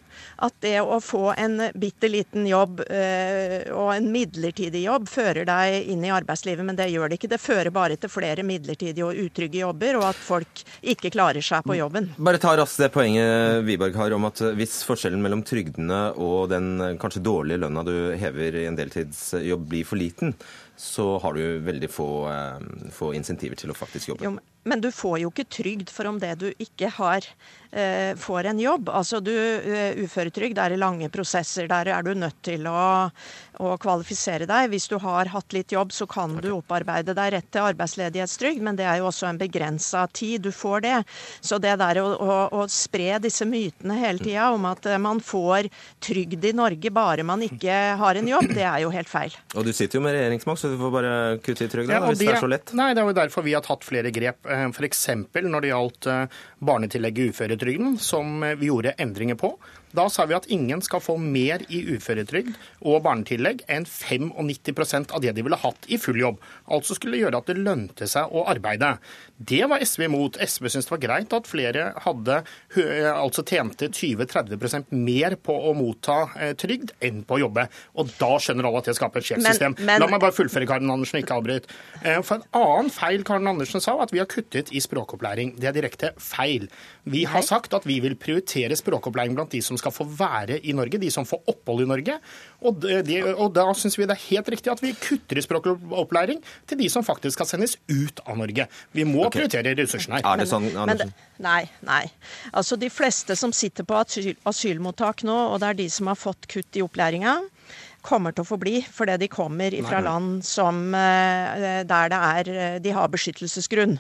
at det å få en bitte liten jobb øh, og en midlertidig jobb fører deg inn i arbeidslivet, men det gjør det ikke. Det fører bare til flere midlertidige og utrygge jobber, og at folk ikke klarer seg på jobben. Bare ta raskt det poenget Wiborg har om at hvis forskjellen mellom trygdene og den kanskje dårlige lønna du hever i en deltidsjobb blir for liten, så har du veldig få, få insentiver til å faktisk jobbe. Jo, men du får jo ikke trygd for om det du ikke har, eh, får en jobb. Altså du, uh, Uføretrygd er i lange prosesser. Der er du nødt til å, å, kvalifisere deg. Hvis du har hatt litt jobb, så kan du opparbeide deg rett til arbeidsledighetstrygd, men det er jo også en begrensa tid du får det. Så det der å, å, å spre disse mytene hele tida om at eh, man får trygd i Norge bare man ikke har en jobb, det er jo helt feil. Og du sitter jo med regjeringsmakt, så du får bare kutte i trygda ja, hvis det er så lett. Nei, det er jo derfor vi har tatt flere grep F.eks. når det gjaldt eh, barnetillegget i uføretrygden, som eh, vi gjorde endringer på. Da sa vi at ingen skal få mer i uføretrygd og barnetillegg enn 95% av det de ville hatt i full jobb. Altså skulle det gjøre at det lønte seg å arbeide. Det var SV imot. SV syntes det var greit at flere hadde, altså tjente 20-30% mer på å motta eh, trygd enn på å jobbe. Og da skjønner alle at det skaper et sjefssystem. La meg bare fullføre, Karin Andersen, ikke avbryt. Eh, for en annen feil Karin Andersen sa, at vi har kuttet i språkopplæring. Det er direkte feil. Vi har sagt at vi vil prioritere språkopplæring blant de som skal få være i Norge, de som får opphold i Norge. Og, de, og da syns vi det er helt riktig at vi kutter i språkopplæring til de som faktisk skal sendes ut av Norge. Vi må okay. prioritere ressursene her. Er det sånn, Andersen? nei, nei. Altså De fleste som sitter på asyl, asylmottak nå, og det er de som har fått kutt i opplæringa, kommer til å forbli, fordi de kommer fra land som, eh, der det er, eh, de har beskyttelsesgrunn.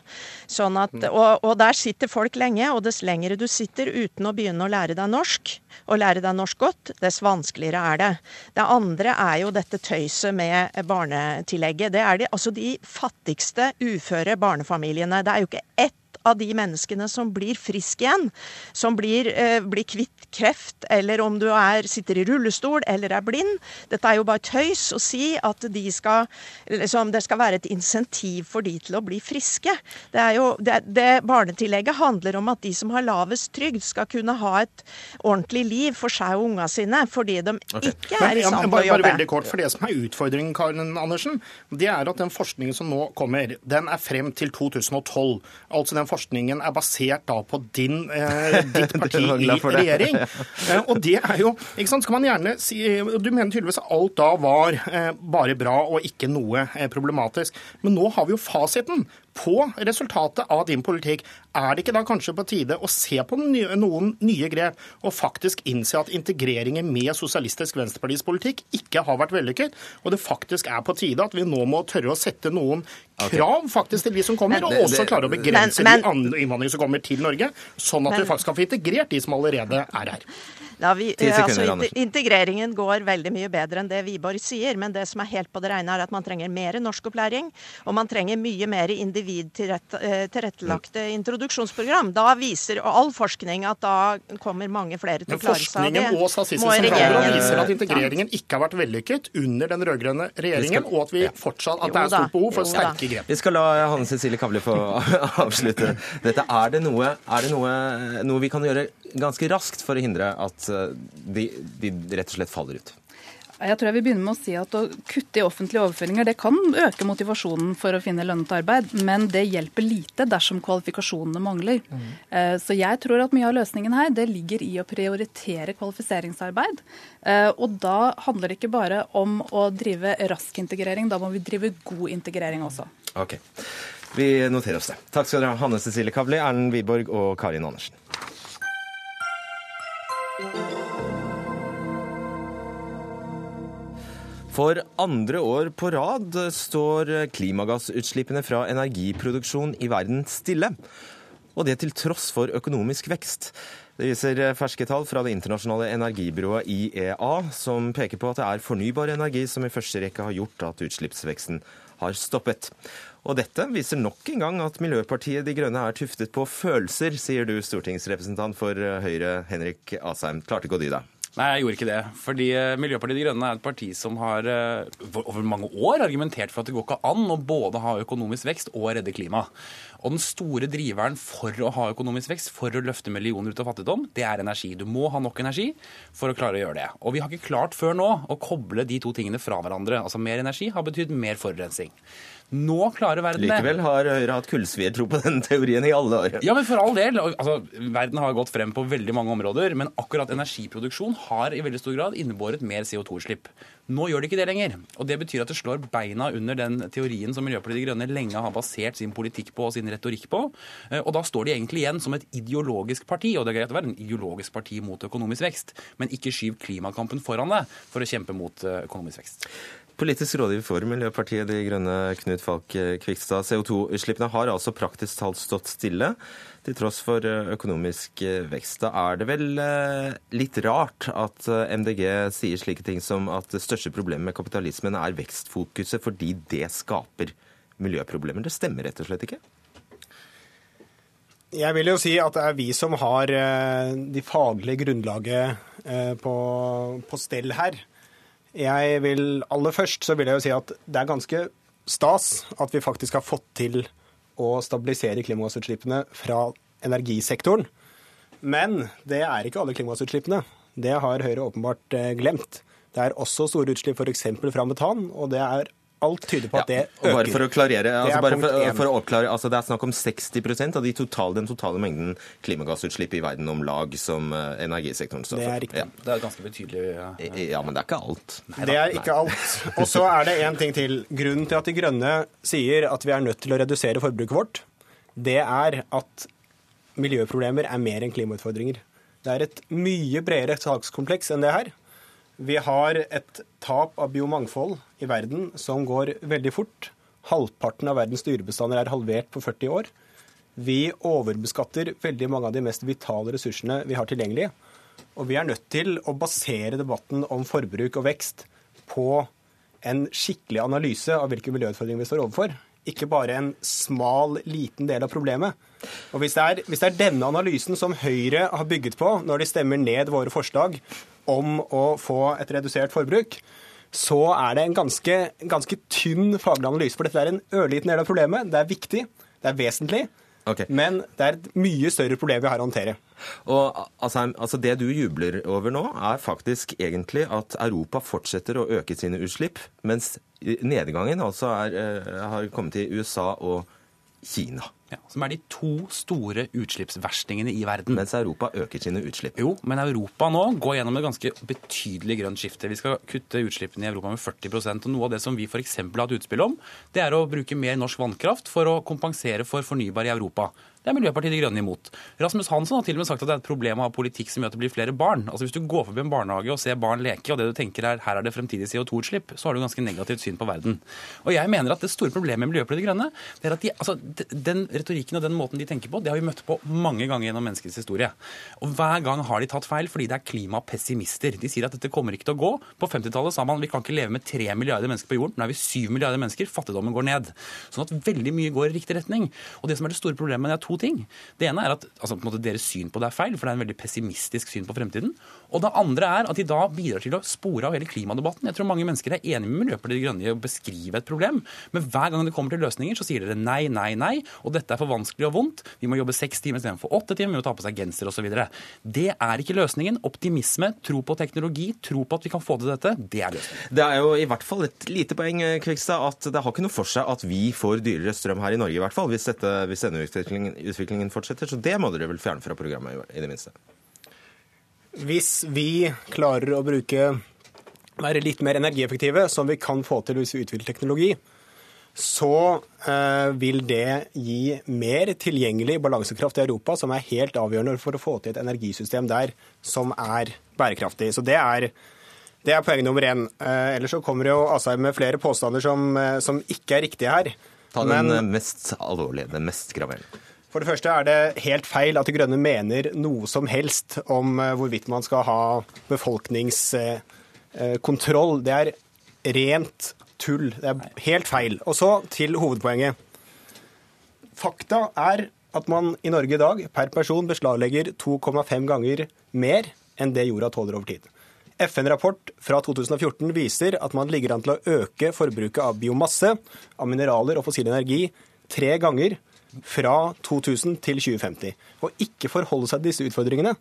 Sånn at, mm. og, og, der sitter folk lenge, og dess lengre du sitter uten å begynne å lære deg norsk, og lære deg norsk godt, dess vanskeligere er det. Det andre er jo dette tøyset med barnetillegget. Det er de, altså de fattigste uføre barnefamiliene. Det er jo ikke ett av de menneskene som blir friske igjen, som blir, eh, blir kvitt kreft, eller om du er, sitter i rullestol eller er blind. Dette er jo bare tøys å si at de skal, liksom, det skal være et insentiv for de til å bli friske. Det, er jo, det, det Barnetillegget handler om at de som har lavest trygd, skal kunne ha et ordentlig liv for seg og unga sine, fordi de okay. ikke er i stand til å jobbe. Bare veldig kort, for Det som er utfordringen, Karin Andersen, det er at den forskningen som nå kommer, den er frem til 2012. Altså den forskningen er basert da på din, eh, ditt parti i regjering. Eh, og det er jo ikke sant, skal man gjerne si, Du mener tydeligvis at alt da var eh, bare bra og ikke noe problematisk. Men nå har vi jo fasiten på resultatet av din politikk. Er det ikke da kanskje på tide å se på noen nye grep og faktisk innse at integreringen med Sosialistisk Venstrepartis politikk ikke har vært vellykket, og det faktisk er på tide at vi nå må tørre å sette noen krav faktisk til de som kommer, og også klare å begrense men, men, de innvandrere som kommer til Norge, sånn at men, vi faktisk kan få integrert de som allerede er her. Da vi, altså, integreringen går veldig mye bedre enn det Wiborg sier, men det som er helt på det rene, er at man trenger mer norskopplæring, og man trenger mye mer individ-tilrettelagte eh, introduksjonsprogram. Da viser all forskning at da kommer mange flere til å klare seg av det. Forskningen og Statistisk sentralbyrå viser at integreringen ikke har vært vellykket under den rød-grønne regjeringen, og at, vi fortsatt, at det er stort behov for sterke grep. Vi skal la Hanne Cecilie Kavli få avslutte dette. Er det, noe, er det noe, noe vi kan gjøre ganske raskt for å hindre at eh, de, de rett og slett faller ut? Jeg tror jeg vil begynne med å si at Å kutte i offentlige overføringer det kan øke motivasjonen for å finne lønnet arbeid, men det hjelper lite dersom kvalifikasjonene mangler. Mm. Så jeg tror at mye av løsningen her det ligger i å prioritere kvalifiseringsarbeid. Eh, og da handler det ikke bare om å drive rask integrering, da må vi drive god integrering også. Ok, Vi noterer oss det. Takk skal dere ha, Hanne Cecilie Kavli, Erlend Wiborg og Karin Andersen. For andre år på rad står klimagassutslippene fra energiproduksjon i verden stille. Og det til tross for økonomisk vekst. Det viser ferske tall fra det internasjonale energibyrået IEA, som peker på at det er fornybar energi som i første rekke har gjort at utslippsveksten har stoppet. Og dette viser nok en gang at Miljøpartiet De Grønne er tuftet på følelser, sier du stortingsrepresentant for Høyre Henrik Asheim. Klarte ikke å dy deg? Nei, jeg gjorde ikke det. Fordi eh, Miljøpartiet De Grønne er et parti som har eh, over mange år argumentert for at det går ikke an å både ha økonomisk vekst og redde klima. Og den store driveren for å ha økonomisk vekst, for å løfte millioner ut av fattigdom, det er energi. Du må ha nok energi for å klare å gjøre det. Og vi har ikke klart før nå å koble de to tingene fra hverandre. Altså mer energi har betydd mer forurensning. Nå klarer verden det. Likevel har Høyre hatt kullsviertro på den teorien i alle år. Ja, men for all del. Altså, verden har gått frem på veldig mange områder, men akkurat energiproduksjon har i veldig stor grad innebåret mer CO2-slipp. Nå gjør det ikke det lenger. Og Det betyr at det slår beina under den teorien som Miljøpartiet De Grønne lenge har basert sin politikk på og sin retorikk på. Eh, og da står de egentlig igjen som et ideologisk parti. Og det er greit å være en ideologisk parti mot økonomisk vekst, men ikke skyv klimakampen foran det for å kjempe mot eh, økonomisk vekst. Politisk rådgiver for Miljøpartiet De Grønne, Knut Falk Kvikstad. CO2-utslippene har altså praktisk talt stått stille, til tross for eh, økonomisk eh, vekst. Da er det vel eh, litt rart at MDG sier slike ting som at det største problemet med kapitalismen er vekstfokuset, fordi det skaper miljøproblemer. Det stemmer rett og slett ikke? Jeg vil jo si at det er vi som har de faglige grunnlaget på, på stell her. Jeg vil, Aller først så vil jeg jo si at det er ganske stas at vi faktisk har fått til å stabilisere klimagassutslippene fra energisektoren. Men det er ikke alle klimagassutslippene. Det har Høyre åpenbart eh, glemt. Det er også store utslipp f.eks. fra metan, og det er alt tyder på at det øker. Bare for å klarere, altså bare for, for, å oppklare, altså Det er snakk om 60% av de totale, den totale mengden klimagassutslipp i verden om lag som uh, energisektoren står for. Det er riktig. Ja. Det er ganske betydelig. Ja. ja, men det er ikke alt. Nei, det er ikke alt. Og så er det én ting til. Grunnen til at De Grønne sier at vi er nødt til å redusere forbruket vårt, det er at miljøproblemer er mer enn klimautfordringer. Det er et mye bredere sakskompleks enn det her. Vi har et tap av biomangfold i verden som går veldig fort. Halvparten av verdens dyrebestander er halvert på 40 år. Vi overbeskatter veldig mange av de mest vitale ressursene vi har tilgjengelig. Og vi er nødt til å basere debatten om forbruk og vekst på en skikkelig analyse av hvilke miljøutfordringer vi står overfor. Ikke bare en smal, liten del av problemet. Og hvis det, er, hvis det er denne analysen som Høyre har bygget på når de stemmer ned våre forslag om å få et redusert forbruk, så er det en ganske, ganske tynn faglig analyse. For dette er en ørliten del av problemet. Det er viktig, det er vesentlig. Okay. Men det er et mye større problem vi har å håndtere. Og altså, altså, Det du jubler over nå, er faktisk egentlig at Europa fortsetter å øke sine utslipp, mens nedgangen altså er, er, har kommet til USA og Kina. Ja, som er de to store utslippsverstingene i verden. Mens Europa øker sine utslipp. Jo, men Europa nå går gjennom et ganske betydelig grønt skifte. Vi skal kutte utslippene i Europa med 40% og Noe av det som vi f.eks. har hatt utspill om, det er å bruke mer norsk vannkraft for å kompensere for fornybar i Europa. Det er Miljøpartiet De Grønne imot. Rasmus Hansson har til og med sagt at det er et problem å ha politikk som gjør at det blir flere barn. Altså Hvis du går forbi en barnehage og ser barn leke, og det du tenker er her er det fremtidig CO2-utslipp, så har du ganske negativt syn på verden. Og jeg mener at det store problemet med Miljøpartiet De Grønne det er at de, altså, den retorikken og den måten de tenker på, det har vi møtt på mange ganger gjennom menneskets historie. Og hver gang har de tatt feil fordi det er klimapessimister. De sier at dette kommer ikke til å gå. På 50-tallet sa man vi kan ikke leve med 3 milliarder mennesker på jorden. Nå er vi 7 milliarder mennesker. Fattigdommen går ned. Sånn at veldig mye går i riktig retning. Og det som er det store problemet, det er to ting. Det ene er at altså, deres syn på det er feil, for det er en veldig pessimistisk syn på fremtiden. Og det andre er at de da bidrar til å spore av hele klimadebatten. Jeg tror mange mennesker er enig med Miljøpartiet De Grønne i å beskrive et problem, men hver gang det kommer til løsninger, så sier dere nei, nei, nei, og dette er for vanskelig og vondt. Vi må jobbe seks timer istedenfor åtte timer, vi må ta på seg genser osv. Det er ikke løsningen. Optimisme, tro på teknologi, tro på at vi kan få til dette, det er løsningen. Det er jo i hvert fall et lite poeng, Kvikstad, at det har ikke noe for seg at vi får dyrere strøm her i Norge, i hvert fall, hvis, dette, hvis denne utviklingen, utviklingen fortsetter. Så det må dere vel fjerne fra programmet, i det minste. Hvis vi klarer å bruke være litt mer energieffektive, som vi kan få til hvis vi utvikler teknologi, så eh, vil det gi mer tilgjengelig balansekraft i Europa, som er helt avgjørende for å få til et energisystem der som er bærekraftig. Så det er, det er poeng nummer én. Eh, ellers så kommer jo Asheim med flere påstander som, eh, som, ikke er riktige her. Ta den Men, mest alvorlige, den mest graverende. For det første er det helt feil at De Grønne mener noe som helst om hvorvidt man skal ha befolkningskontroll. Det er rent tull. Det er helt feil. Og så til hovedpoenget. Fakta er at man i Norge i dag per person beslaglegger 2,5 ganger mer enn det jorda tåler over tid. FN-rapport fra 2014 viser at man ligger an til å øke forbruket av biomasse, av mineraler og fossil energi tre ganger fra 2000 til 2050. Og ikke forholde seg til disse utfordringene,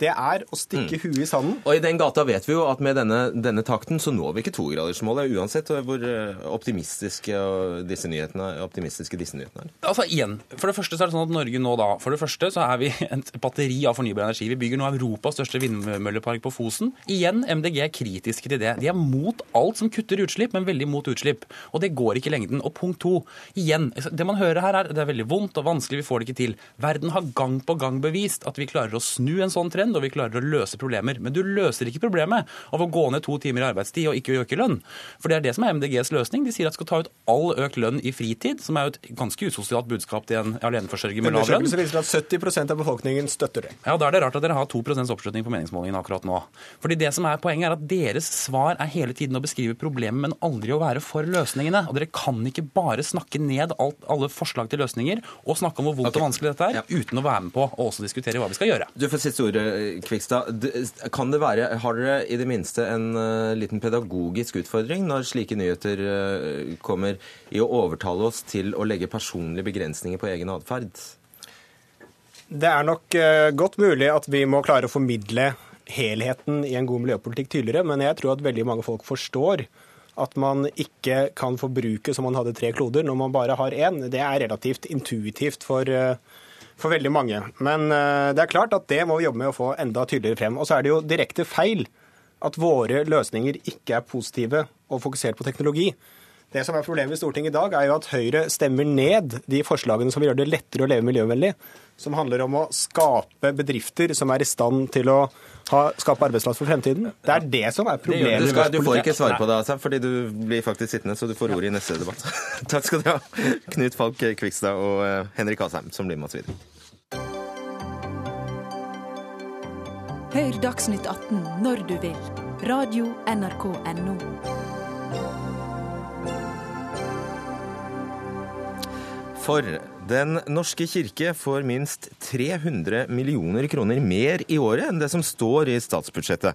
det er å stikke mm. huet i sanden. Og i den gata vet vi jo at med denne, denne takten så når vi ikke togradersmålet, uansett hvor eh, optimistiske disse nyhetene, optimistiske disse nyhetene er. Altså igjen, For det første så er det sånn at Norge nå da, for det første så er vi et batteri av fornybar energi. Vi bygger nå Europas største vindmøllepark på Fosen. Igjen, MDG er kritiske til det. De er mot alt som kutter utslipp, men veldig mot utslipp. Og det går ikke i lengden. Og punkt to, igjen, det man hører her er det er veldig vondt og vanskelig, vi får det ikke til. Verden har gang på gang bevist at vi klarer å snu en sånn trend trend, og vi klarer å løse problemer. Men du løser ikke problemet av å gå ned to timer i arbeidstid og ikke øke lønn. For det er det som er MDGs løsning. De sier at de skal ta ut all økt lønn i fritid, som er jo et ganske usosialt budskap til en aleneforsørger med lav lønn. viser at 70% av befolkningen støtter det. Ja, Da er det rart at dere har 2 oppslutning på meningsmålingene akkurat nå. Fordi det som er Poenget er at deres svar er hele tiden å beskrive problemet, men aldri å være for løsningene. Og Dere kan ikke bare snakke ned alt, alle forslag til løsninger og snakke om hvor vondt okay. og vanskelig dette er, ja. uten å være med på å også diskutere hva vi skal gjøre. Du får siste ordet, Kvikstad. Kan det være, har dere i det minste en uh, liten pedagogisk utfordring når slike nyheter uh, kommer, i å overtale oss til å legge personlige begrensninger på egen atferd? Det er nok godt mulig at vi må klare å formidle helheten i en god miljøpolitikk tydeligere, men jeg tror at veldig mange folk forstår at man ikke kan forbruke som man hadde tre kloder når man bare har én. Det er relativt intuitivt for uh, for veldig mange. Men eh, det er klart at det må vi jobbe med å få enda tydeligere frem. Og så er det jo direkte feil at våre løsninger ikke er positive og fokusert på teknologi. Det som er Problemet i Stortinget i dag er jo at Høyre stemmer ned de forslagene som vil gjøre det lettere å leve miljøvennlig. Som handler om å skape bedrifter som er i stand til å skape arbeidsplass for fremtiden. Det er det som er problemet. Du, skal, du får ikke svare på det, altså, fordi du blir faktisk sittende, så du får ordet i neste debatt. Takk skal du ha, Knut Falk Kvikstad og eh, Henrik Asheim, som blir med oss videre. Hør Dagsnytt 18 når du vil. Radio NRK Radio.nrk.no. For Den norske kirke får minst 300 millioner kroner mer i året enn det som står i statsbudsjettet.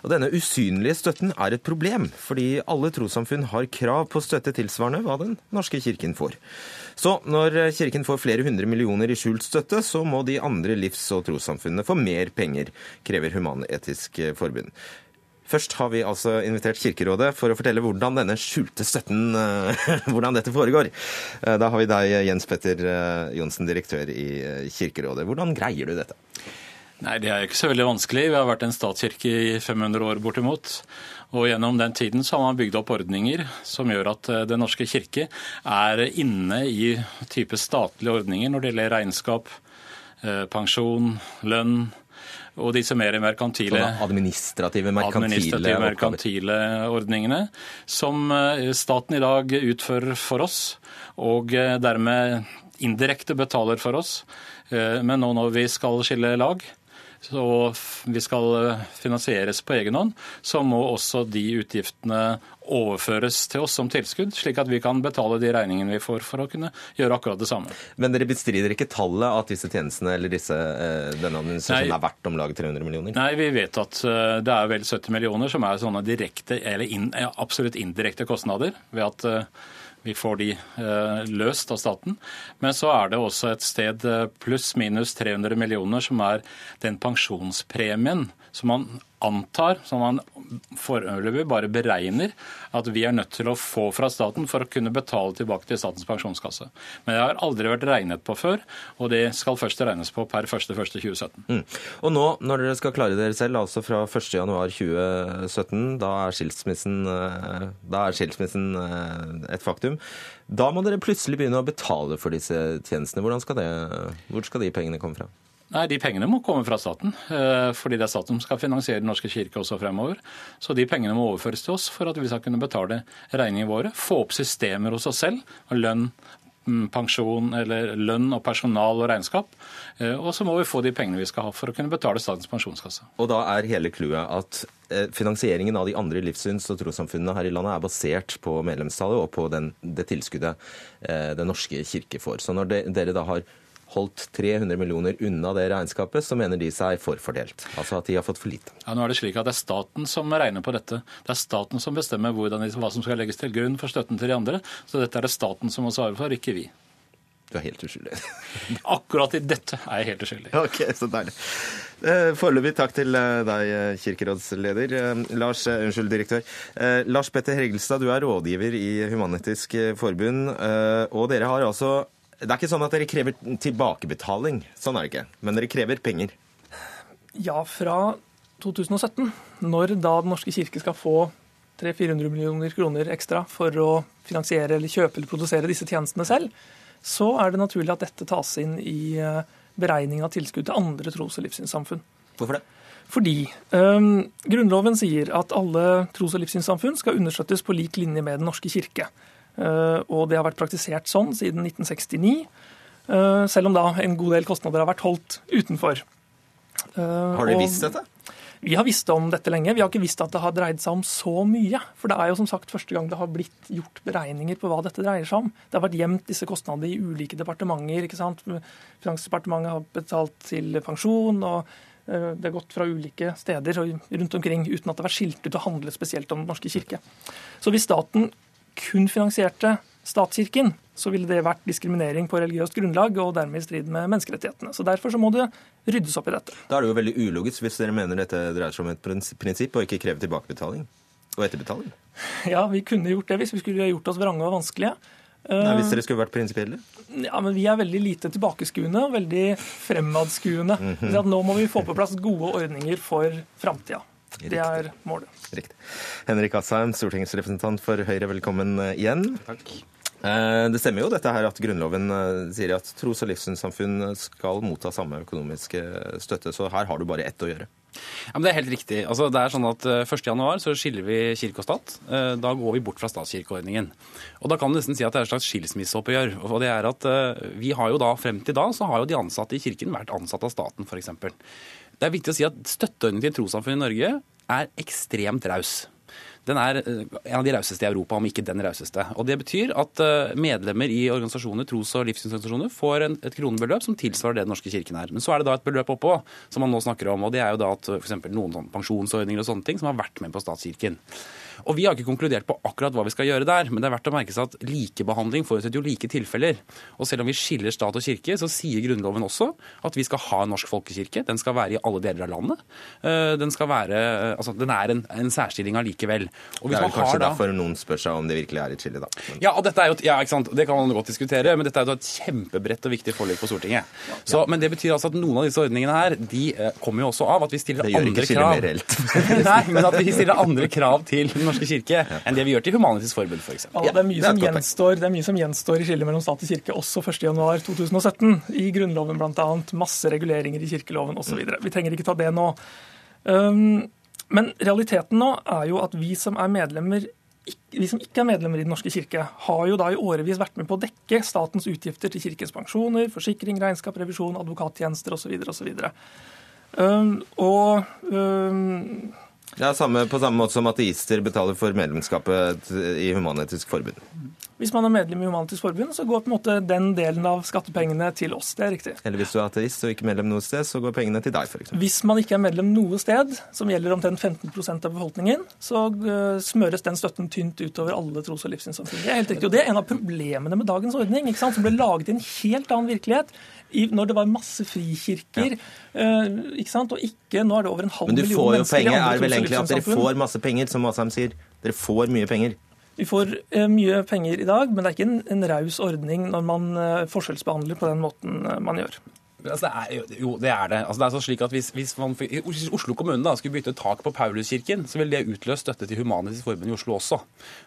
Og Denne usynlige støtten er et problem, fordi alle trossamfunn har krav på støtte tilsvarende hva Den norske kirken får. Så når kirken får flere hundre millioner i skjult støtte, så må de andre livs- og trossamfunnene få mer penger, krever Human-Etisk Forbund. Først har vi altså invitert Kirkerådet for å fortelle hvordan denne skjulte støtten eh, hvordan dette foregår. Eh, da har vi deg, Jens Petter eh, Johnsen, direktør i Kirkerådet. Hvordan greier du dette? Nei, Det er ikke så veldig vanskelig. Vi har vært en statskirke i 500 år bortimot. Og gjennom den tiden så har man bygd opp ordninger som gjør at Den norske kirke er inne i type statlige ordninger når det gjelder regnskap, pensjon, lønn og disse mer merkantile, administrative, merkantile, administrative merkantile ordningene som eh, staten i dag utfører for oss, og eh, dermed indirekte betaler for oss. Eh, men nå når vi skal skille lag, og vi skal eh, finansieres på egen hånd, så må også de utgiftene overføres til oss som tilskudd, slik at vi kan betale de regningene vi får for å kunne gjøre akkurat det samme. Men dere bestrider ikke tallet at disse tjenestene eller disse, eh, denne administrasjonen er verdt om lag 300 millioner? Nei, vi vet at eh, det er vel 70 millioner som er sånne direkte eller in, absolutt indirekte kostnader ved at vi får de eh, løst av staten. Men så er det også et sted eh, pluss-minus 300 millioner som er den pensjonspremien som man antar, som man foreløpig bare beregner, at vi er nødt til å få fra staten for å kunne betale tilbake til Statens pensjonskasse. Men det har aldri vært regnet på før, og det skal først regnes på per 1.1.2017. Mm. Og nå, når dere skal klare dere selv, altså fra 1.1.2017, da er skilsmissen, eh, da er skilsmissen eh, et faktum. Da må dere plutselig begynne å betale for disse tjenestene. Skal det, hvor skal de pengene komme fra? Nei, De pengene må komme fra staten, eh, fordi det er staten som skal finansiere Den norske kirke også fremover. Så de pengene må overføres til oss for at vi skal kunne betale regningene våre. Få opp systemer hos oss selv. Lønn, mm, pensjon eller lønn og personal og regnskap. Eh, og så må vi få de pengene vi skal ha for å kunne betale Statens pensjonskasse. Og da er hele clouet at eh, finansieringen av de andre livssyns- og trossamfunnene her i landet er basert på medlemstallet og på den, det tilskuddet Den norske kirke får. Så når dere da har holdt 300 millioner unna det regnskapet, så mener de seg forfordelt. Altså at de har fått for lite. Ja, nå er Det slik at det er staten som regner på dette. Det er staten som bestemmer hvordan, hva som skal legges til grunn for støtten til de andre. Så dette er det staten som må svare for, ikke vi. Du er helt uskyldig. Akkurat i dette er jeg helt uskyldig. Ok, så deilig. Eh, foreløpig takk til eh, deg, kirkerådsleder. Eh, Lars, unnskyld, direktør. Lars Petter Hegelstad, du er rådgiver i Human-Etisk Forbund. Og dere har altså det er ikke sånn at dere krever tilbakebetaling, sånn er det ikke. Men dere krever penger. Ja, fra 2017, når da Den norske kirke skal få 300-400 millioner kroner ekstra for å finansiere eller kjøpe eller produsere disse tjenestene selv, så er det naturlig at dette tas inn i beregning beregningen av tilskudd til andre tros- og livssynssamfunn. Hvorfor det? Fordi um, Grunnloven sier at alle tros- og livssynssamfunn skal understøttes på lik linje med Den norske kirke. Eh, og det har vært praktisert sånn siden 1969, eh, selv om da en god del kostnader har vært holdt utenfor. Eh, har dere visst dette? Vi har visst om dette lenge. Vi har ikke visst at det har dreid seg om så mye. For det er jo som sagt første gang det har blitt gjort beregninger på hva dette dreier seg om. Det har vært gjemt disse kostnadene i ulike departementer. ikke sant? Finansdepartementet har betalt til pensjon. og det har gått fra ulike steder rundt omkring uten at det har vært skilt ut og handlet spesielt om Den norske kirke. Så hvis staten kun finansierte statskirken, så ville det vært diskriminering på religiøst grunnlag og dermed i strid med menneskerettighetene. Så Derfor så må det ryddes opp i dette. Da er det jo veldig ulogisk hvis dere mener dette dreier seg om et prinsipp og ikke krever tilbakebetaling og etterbetaling? Ja, vi kunne gjort det hvis vi skulle gjort oss vrange og vanskelige. Nei, Hvis dere skulle vært prinsipielle? Ja, men Vi er veldig lite tilbakeskuende og veldig fremadskuende. Mm -hmm. Nå må vi få på plass gode ordninger for framtida. Det er målet. Riktig. Henrik Asheim, stortingsrepresentant for Høyre, velkommen eh, igjen. Takk. Eh, det stemmer jo dette her at Grunnloven eh, sier at tros- og livssynssamfunn skal motta samme økonomiske støtte, så her har du bare ett å gjøre. Ja, men Det er helt riktig. Altså, det er sånn at 1.1 så skiller vi kirke og stat. Da går vi bort fra statskirkeordningen. Og Da kan du nesten si at det er et slags skilsmisseoppgjør. Og det er at vi har jo da, Frem til da så har jo de ansatte i kirken vært ansatt av staten, f.eks. Det er viktig å si at Støtteordningen til trossamfunn i Norge er ekstremt raus. den er en av de rauseste i Europa, om ikke den rauseste. Og Det betyr at medlemmer i organisasjoner, tros- og livssynsorganisasjoner får en, et kronebeløp som tilsvarer det Den norske kirken er. Men så er det da et beløp oppå som man nå snakker om, og det er jo da at f.eks. noen pensjonsordninger og sånne ting som har vært med på statskirken. Og Vi har ikke konkludert på akkurat hva vi skal gjøre der, men det er verdt å merke seg at likebehandling forutsetter jo like tilfeller. Og selv om vi skiller stat og kirke, så sier Grunnloven også at vi skal ha en norsk folkekirke. Den skal være i alle deler av landet. Den, skal være, altså, den er en, en særstilling allikevel. Og det er vel kanskje da... derfor noen spør seg om det virkelig er et skille, da. Men... Ja, og dette er jo, ja, ikke sant? det kan man godt diskutere, men dette er jo et kjempebredt og viktig forlik på Stortinget. Så. Men det betyr altså at noen av disse ordningene her, de kommer jo også av at vi stiller andre krav. Det gjør ikke skillet mer reelt. Nei, men at vi stiller andre krav til Den norske kirke enn det vi gjør til Humanitisk Forbund, f.eks. Ja, det, er mye som gjenstår, det er mye som gjenstår i skillet mellom stat og kirke også 1.1.2017. I Grunnloven bl.a. Masse reguleringer i kirkeloven osv. Vi trenger ikke ta det nå. Um, men realiteten nå er jo at vi som er medlemmer vi som ikke er medlemmer i Den norske kirke, har jo da i årevis vært med på å dekke statens utgifter til kirkens pensjoner, forsikring, regnskap, revisjon, advokattjenester osv. osv. Um, og um, ja, samme, På samme måte som ateister betaler for medlemskapet i Human-Etisk Forbund. Hvis man er medlem i Human-Etisk Forbund, så går på en måte den delen av skattepengene til oss. Det er riktig. Eller hvis du er ateist og ikke medlem noe sted, så går pengene til deg, f.eks. Hvis man ikke er medlem noe sted, som gjelder omtrent 15% av befolkningen, så eh, smøres den støtten tynt utover alle tros- og livssynssamfunn. Det er helt riktig. Og det er en av problemene med dagens ordning, ikke sant? som ble laget i en helt annen virkelighet når det var masse frikirker. Ja. Uh, ikke sant? Og ikke Nå er det over en halv million mennesker i Men du får jo penger. Er det vel egentlig at dere får masse penger, som Asheim sier? Dere får mye penger. Vi får uh, mye penger i dag, men det er ikke en, en raus ordning når man uh, forskjellsbehandler på den måten man gjør. Altså, det er, jo, det er det. Altså, det er sånn slik at hvis, hvis man hvis Oslo kommune da, skulle bytte tak på Pauluskirken, så vil det utløse støtte til Human-Etisk Forbund i Oslo også.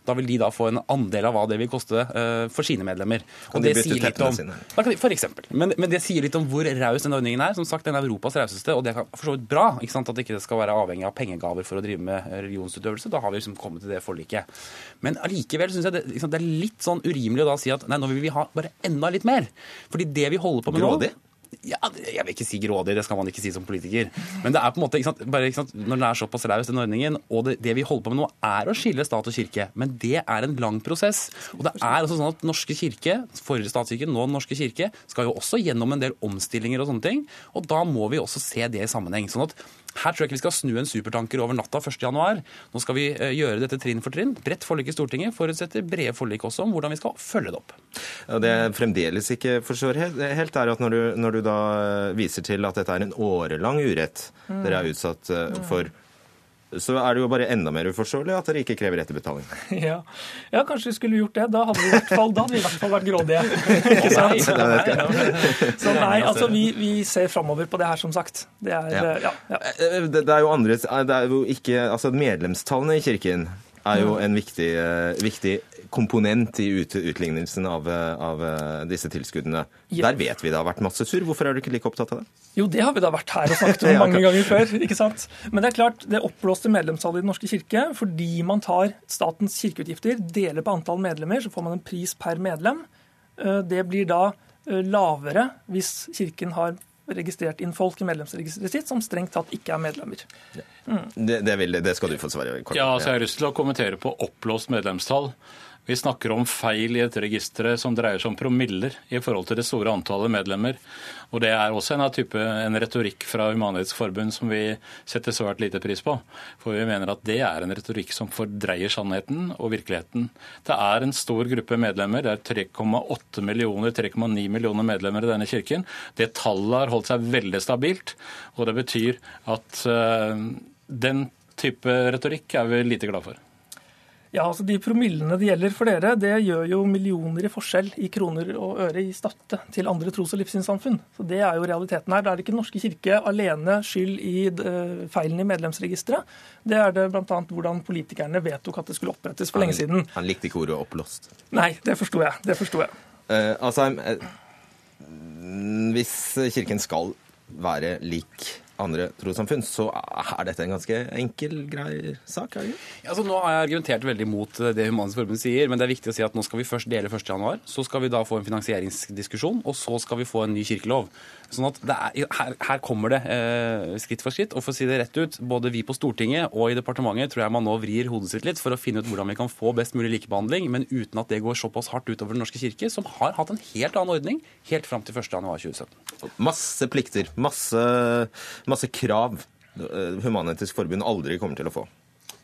Da vil de da få en andel av hva det vil koste uh, for sine medlemmer. Kan de bytte teppene sine? For eksempel. Men, men, det sier litt om hvor raus denne ordningen er. Som sagt, den er Europas rauseste, og det er for så vidt bra ikke sant? at det ikke skal være avhengig av pengegaver for å drive med religionsutøvelse. Da har vi liksom kommet til det forliket. Men allikevel syns jeg det, liksom, det, er litt sånn urimelig å da si at nei, nå vil vi ha bare enda litt mer. Fordi det vi holder på med Grådig? nå ja, Jeg vil ikke si grådig, det skal man ikke si som politiker. Men det er på en måte, sant, bare, sant, når den er såpass raus, den ordningen, og det, det, vi holder på med nå, er å skille stat og kirke. Men det er en lang prosess. Og det er også sånn at Norske kirke, forrige statskirke, nå norske kirke, skal jo også gjennom en del omstillinger og sånne ting. Og da må vi også se det i sammenheng. sånn at her tror jeg ikke vi skal snu en supertanker over natta 1.1. Nå skal vi eh, gjøre dette trinn for trinn. Bredt forlik i Stortinget forutsetter brede forlik også om hvordan vi skal følge det opp. Det jeg fremdeles ikke forstår helt, er at når du, når du, da viser til at dette er en årelang urett mm. dere er utsatt for for så er det jo bare enda mer uforståelig at dere ikke krever etterbetaling. Ja. ja, kanskje vi skulle gjort det. Da hadde vi i hvert fall, hadde vi i hvert fall vært grådige. Ikke sant? Så nei, altså vi, vi ser framover på det her, som sagt. Det er, ja. Ja, ja. Eh, det, det, er jo andre det er jo ikke, altså Medlemstallene i Kirken er jo en viktig, eh, viktig komponent i ut, utlignelsen av, av, eh, disse tilskuddene. Ja. Der vet vi det har vært masse surr. Hvorfor er du ikke like opptatt av det? Jo, det har vi da vært her og snakket om mange ganger før. ikke sant? Men det er klart, det oppblåste medlemstallet i Den norske kirke, fordi man tar statens kirkeutgifter, deler på antall medlemmer, så får man en pris per medlem. Eh, det blir da eh, lavere hvis Kirken har registrert inn folk i medlemsregisteret sitt som strengt tatt ikke er medlemmer. Mm. Det, det, vil, det, skal du få svare kort Ja, så Jeg har lyst til å kommentere på oppblåst medlemstall. Vi snakker om feil i et register som dreier seg om promiller i forhold til det store antallet medlemmer. Og Det er også en, type, en retorikk fra Human-Etisk som vi setter svært lite pris på. For vi mener at det er en retorikk som fordreier sannheten og virkeligheten. Det er en stor gruppe medlemmer. Det er 3,8 millioner, 3,9 millioner medlemmer i denne kirken. Det tallet har holdt seg veldig stabilt. Og det betyr at uh, den type retorikk er vi lite glad for. Ja, altså De promillene det gjelder for dere, det gjør jo millioner i forskjell i kroner og øre i støtte til andre tros- og livssynssamfunn. Så Det er jo realiteten her. Da er det ikke Den norske kirke alene skyld i eh, feilen i medlemsregisteret. Det er det bl.a. hvordan politikerne vedtok at det skulle opprettes for lenge siden. Han likte ikke ordet 'oppblåst'. Nei, det forsto jeg. Det forsto jeg. Uh, altså, hvis Kirken skal være lik andre trossamfunn, så er dette en ganske enkel, grei sak? er det? Ja, altså, nå har jeg argumentert veldig mot det Humanisk Forbund sier, men det er viktig å si at nå skal vi først dele 1.1. Så skal vi da få en finansieringsdiskusjon, og så skal vi få en ny kirkelov. Sånn at er, her, her, kommer det eh, skritt for skritt. Og for å si det rett ut, både vi på Stortinget og i departementet tror jeg man nå vrir hodet sitt litt for å finne ut hvordan vi kan få best mulig likebehandling, men uten at det går såpass hardt utover Den norske kirke, som har hatt en helt annen ordning helt fram til 1.1.2017. Masse plikter, masse, masse krav eh, Human-Etisk Forbund aldri kommer til å få.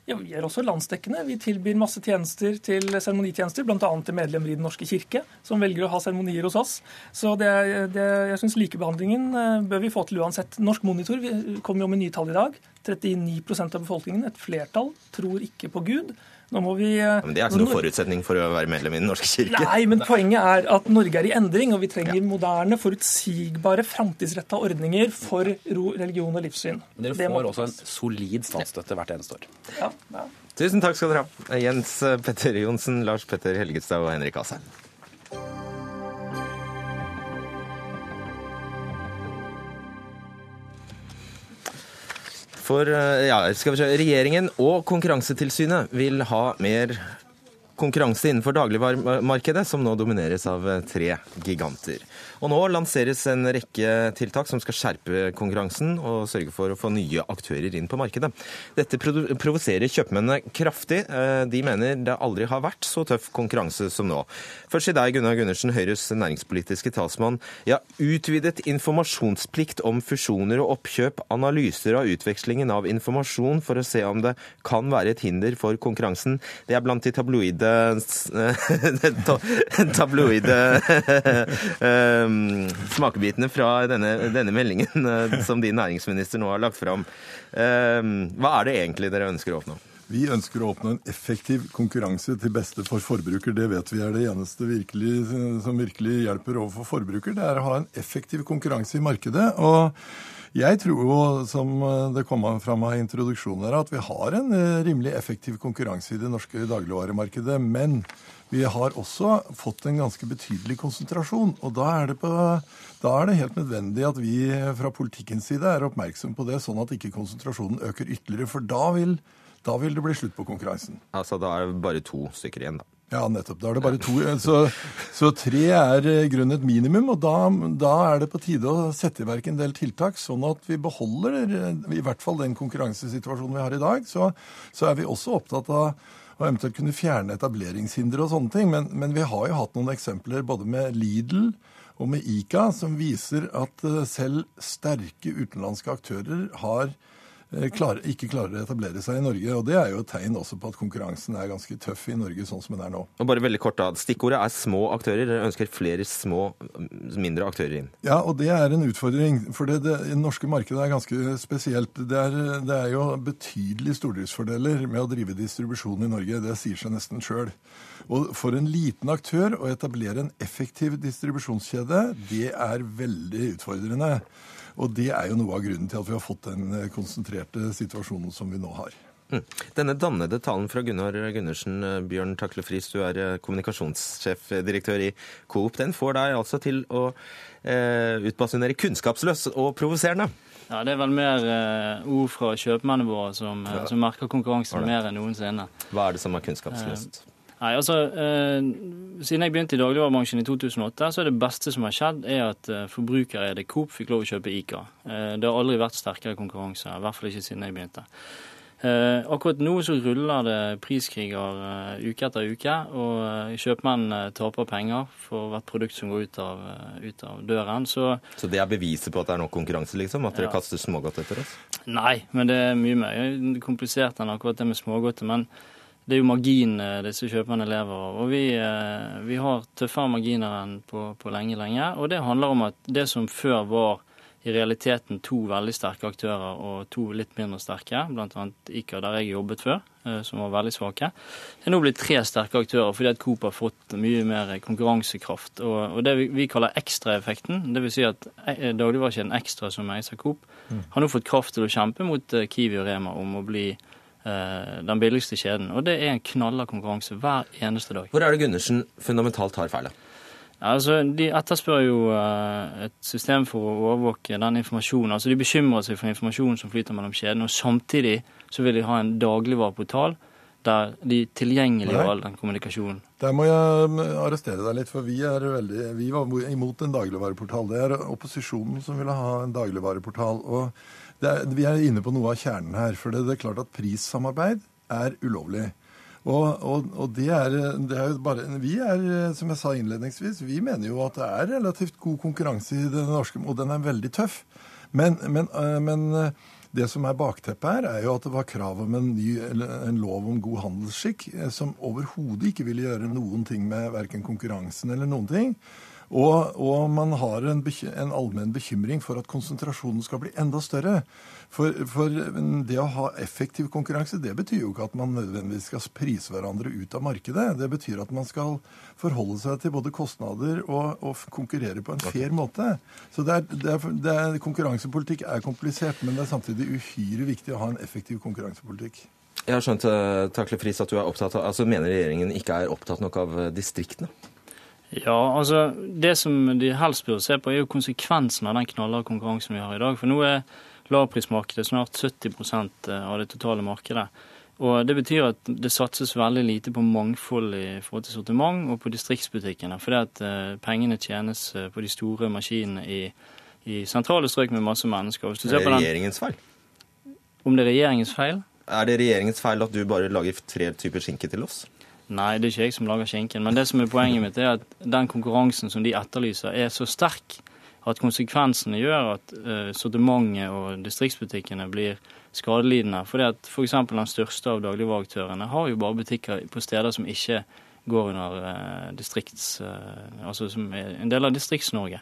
Ja, Vi er også landsdekkende. Vi tilbyr masse tjenester til seremonitjenester, bl.a. til medlemmer i Den norske kirke, som velger å ha seremonier hos oss. Så det, det, jeg syns likebehandlingen eh, bør vi få til uansett. Norsk Monitor kommer jo med nye tall i dag. 39% av befolkningen, et flertall, tror ikke på Gud. Nå må vi... Ja, men Det er ikke noen forutsetning for å være medlem i Den norske kirke. Nei, men poenget er at Norge er i endring, og vi trenger ja. moderne, forutsigbare, framtidsretta ordninger for religion og livssyn. Men dere får også en solid statsstøtte hvert eneste år. Ja, ja. Tusen takk skal dere ha. Jens Petter Johnsen, Lars Petter Helgestad og Henrik Asheim. For eh, ja, skal vi se, regjeringen og Konkurransetilsynet vil ha mer konkurranse innenfor dagligvaremarkedet, som nå domineres av eh, tre giganter. Og nå lanseres en rekke tiltak som skal skjerpe konkurransen og sørge for å få nye aktører inn på markedet. Dette provoserer kjøpmennene kraftig. Eh, de mener det aldri har vært så tøff konkurranse som nå. Først i deg, Gunnar Gundersen, Høyres næringspolitiske talsmann. Ja, utvidet informasjonsplikt om fusjoner og oppkjøp, analyser av utvekslingen av informasjon for å se om det kan være et hinder for konkurransen. Det er blant de tabloide tabloide eh, smakebitene fra denne, denne meldingen uh, som din næringsminister nå har lagt fram. Um, hva er det egentlig dere ønsker å oppnå? Vi ønsker å oppnå en effektiv konkurranse til beste for forbruker. Det vet vi er det eneste virkelig, som virkelig hjelper overfor forbruker. Det er å ha en effektiv konkurranse i markedet. og jeg tror jo, som det kom fram av introduksjonen her, at vi har en eh, rimelig effektiv konkurranse i det norske dagligvaremarkedet. Men vi har også fått en ganske betydelig konsentrasjon. Og da er, på, da er, det helt nødvendig at vi fra politikkens side er oppmerksom på det, sånn at ikke konsentrasjonen øker ytterligere. For da vil, da vil det bli slutt på konkurransen. Altså da er det bare to stykker igjen, da? Ja, nettopp. Da er det bare to. Så, så tre er i grunnen et minimum. Og da, da, er det på tide å sette i verk en del tiltak, sånn at vi beholder i hvert fall den konkurransesituasjonen vi har i dag. Så, så er vi også opptatt av og eventuelt kunne fjerne etableringshindre og sånne ting. Men, men, vi har jo hatt noen eksempler både med Lidl og med Ica som viser at eh, selv sterke utenlandske aktører har Eh, klarer, ikke klarer å etablere seg i Norge. og Det er jo et tegn også på at konkurransen er ganske tøff i Norge sånn som den er nå. Og bare veldig kort da, Stikkordet er små aktører. Dere ønsker flere små, mindre aktører inn? Ja, og det er en utfordring. For det, det, det norske markedet er ganske spesielt. Det er, det er jo betydelige stordriftsfordeler med å drive distribusjon i Norge. Det sier seg nesten sjøl. Og for en liten aktør å etablere en effektiv distribusjonskjede, det er veldig utfordrende. Og det er jo noe av grunnen til at vi har fått den eh, konsentrerte situasjonen som vi nå har. Mm. Denne dannede talen fra Gunnar Gundersen, eh, Bjørn Takle Friis, du er eh, kommunikasjonssjefdirektør i Coop, den får deg altså til å eh, utbasunere kunnskapsløs og provoserende? Ja, Det er vel mer eh, ord fra kjøpmennene våre som, ja. som merker konkurransen mer enn noensinne. Hva er det som er kunnskapsløst? Eh, Nei, altså, eh, Siden jeg begynte i dagligvarebransjen i 2008, så er det beste som har skjedd, er at eh, forbrukereide Coop fikk lov å kjøpe Ica. Eh, det har aldri vært sterkere konkurranse, i hvert fall ikke siden jeg begynte. Eh, akkurat nå så ruller det priskriger eh, uke etter uke, og eh, kjøpmennene taper penger for hvert produkt som går ut av, ut av døren. Så, så, det er beviset på at det er nok konkurranse, liksom? At dere ja. kaster smågodt etter oss? Nei, men det er mye mer komplisert enn akkurat det med smågodtet. men det er jo marginene disse kjøperne lever av. Og vi, eh, vi har tøffere marginer enn på, på, lenge, lenge. Og det handler om at det som før var i realiteten to veldig sterke aktører og to litt mindre sterke, bl.a. Ica, der jeg jobbet før, eh, som var veldig svake, er nå blitt tre sterke aktører fordi at Coop har fått mye mer konkurransekraft. Og, og det vi, vi kaller ekstraeffekten, dvs. Si at eh, dagligvarekjeden Ekstra, som eier Coop, mm. har nå fått kraft til å kjempe mot Kiwi og Rema om å bli den billigste kjeden. Og det er en knalla konkurranse hver eneste dag. Hvor er det Gundersen fundamentalt tar feil? Altså, De etterspør jo uh, et system for å overvåke den informasjonen. Altså, De bekymrer seg for informasjonen som flyter mellom kjedene, og samtidig så vil de ha en dagligvareportal der de tilgjengeliggjør all den kommunikasjonen. Der må jeg mm, arrestere deg litt, for vi, er veldig, vi var imot en dagligvareportal. Det er opposisjonen som ville ha en dagligvareportal. og er, Vi er inne på noe av kjernen her. For det, det er klart at prissamarbeid er ulovlig. Og, og, og det, er, det, er, jo bare Vi er, som jeg sa innledningsvis, vi mener jo at det er relativt god konkurranse i den norske, og den er veldig tøff. Men, men, øh, men det som er bakteppet her, er jo at det var krav om en, ny, en lov om god handelsskikk eh, som overhodet ikke ville gjøre noen ting med verken konkurransen eller noen ting. Og, og man har en, en allmenn bekymring for at konsentrasjonen skal bli enda større. For, for, det å ha effektiv konkurranse, det betyr jo ikke at man nødvendigvis skal prise hverandre ut av markedet. Det betyr at man skal forholde seg til både kostnader og, og konkurrere på en fair måte. Så det er, det er, det er, konkurransepolitikk er komplisert, men det er samtidig uhyre viktig å ha en effektiv konkurransepolitikk. Jeg har skjønt eh, Takle Friis, at du er opptatt av, altså mener regjeringen ikke er opptatt nok av eh, distriktene? Ja, altså Det som de helst burde se på, er jo konsekvensen av den knallharde konkurransen vi har i dag. For nå er lavprismarkedet snart 70 eh, av det totale markedet. Og Det betyr at det satses veldig lite på mangfold i forhold til sortiment og på distriktsbutikkene. Fordi at uh, pengene tjenes uh, på de store maskinene i, i, sentrale strøk med masse mennesker. Hvis er det regjeringens feil? Om det er regjeringens feil? Er det regjeringens feil at du bare lager tre typer skinke til oss? Nei, det er ikke jeg som lager skinken. Men det som er poenget mitt, er at den konkurransen som de etterlyser, er så sterk at konsekvensene gjør at uh, sortimentet og distriktsbutikkene blir skadelidende. Fordi at F.eks. den største av dagligvareaktørene har jo bare butikker på steder som ikke går under uh, distrikts... Uh, altså som er en del av Distrikts-Norge.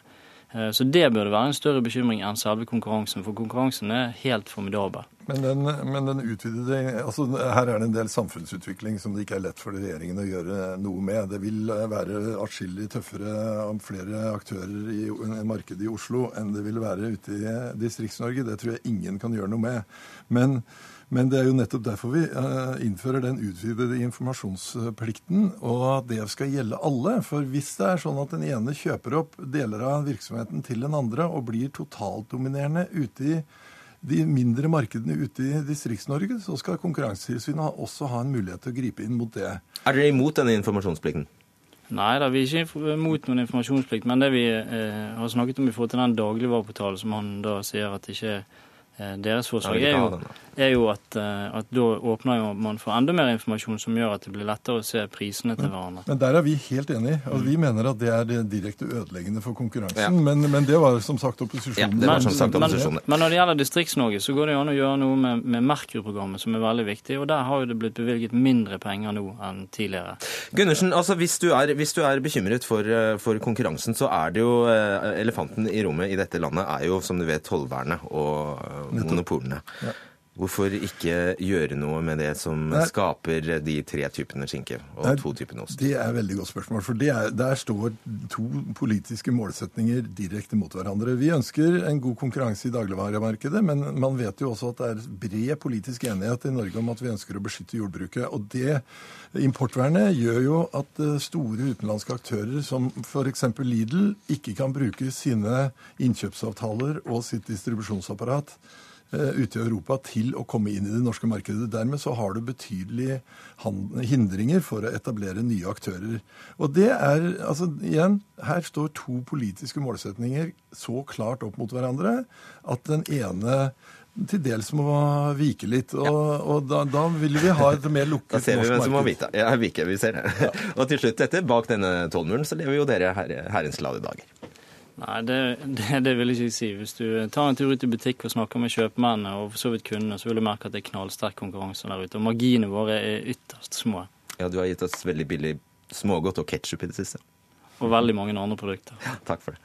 Så det burde være en større bekymring enn selve konkurransen, for konkurransen er helt formidabel. Men den, men den utvidede, altså Her er det en del samfunnsutvikling som det ikke er lett for regjeringen å gjøre noe med. Det vil være atskillig tøffere om flere aktører i markedet i Oslo enn det vil være ute i Distrikts-Norge. Det tror jeg ingen kan gjøre noe med. Men, men det er jo nettopp derfor vi uh, innfører den utvidede informasjonsplikten, og at det skal gjelde alle. For hvis det er sånn at den ene kjøper opp deler av virksomheten til den andre og blir totaldominerende ute i de mindre markedene ute i Distrikts-Norge, så skal Konkurransetilsynet også ha en mulighet til å gripe inn mot det. Er dere imot denne informasjonsplikten? Nei da, vi er ikke imot noen informasjonsplikt. Men det vi eh, har snakket om i forhold til den dagligvareportalen som han da sier at ikke er Eh, deres forslag er jo, er jo at, eh, at, da åpner man for enda mer informasjon som gjør at det blir lettere å se prisene til hverandre. Men der er vi helt enige. Altså, vi mener at det er direkte ødeleggende for konkurransen. Ja. Men, men, det var som sagt opposisjonen. Ja, som sagt opposisjonen. Men, men, når det gjelder Distrikts-Norge, så går det jo an å gjøre noe med, med Merkur-programmet, som er veldig viktig. Og der har jo det blitt bevilget mindre penger nå enn tidligere. Gundersen, altså hvis du er, hvis du er bekymret for, eh, for, konkurransen, så er det jo elefanten i rommet i dette landet er jo, som du vet, tollvernet og monopolene. Ja. Hvorfor ikke gjøre noe med det som Nei. skaper de tre typene skinke og Nei, to typene ost? Det er et veldig godt spørsmål. For er, der står to politiske målsetninger direkte mot hverandre. Vi ønsker en god konkurranse i dagligvaremarkedet, men man vet jo også at det er bred politisk enighet i Norge om at vi ønsker å beskytte jordbruket. Og det importvernet gjør jo at eh, store utenlandske aktører som f.eks. Lidl ikke kan bruke sine innkjøpsavtaler og sitt distribusjonsapparat ute i Europa til å komme inn i det norske markedet. Dermed så har du betydelige hindringer for å etablere nye aktører. Og det er, altså igjen, her står to politiske målsetninger så klart opp mot hverandre at den ene til dels må vike litt. Og, ja. og da, da, vil vi ha et mer lukket norsk marked. Da ser vi hvem som må vite. Ja, vike, vi ser det. Ja. og til slutt, dette, bak denne tollmuren så lever jo dere her, herrens glade dager. Nei, det, det, det, vil jeg ikke si. Hvis du tar en tur ut i butikk og snakker med kjøpmennene og for så vidt kundene, så vil du merke at det er knallsterk konkurranse der ute. Og marginene våre er ytterst små. Ja, du har gitt oss veldig billig smågodt og ketsjup i det siste. Og veldig mange andre produkter. Ja, takk for det.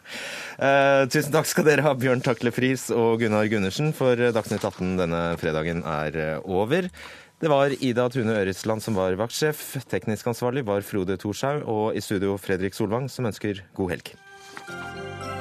Eh, tusen takk skal dere ha, Bjørn Takle Friis og Gunnar Gundersen, for Dagsnytt 18 denne fredagen er eh, over. Det var Ida Tune Øresland som var vaktsjef. Teknisk ansvarlig var Frode Thorshaug. Og i studio Fredrik Solvang, som ønsker god helg. Música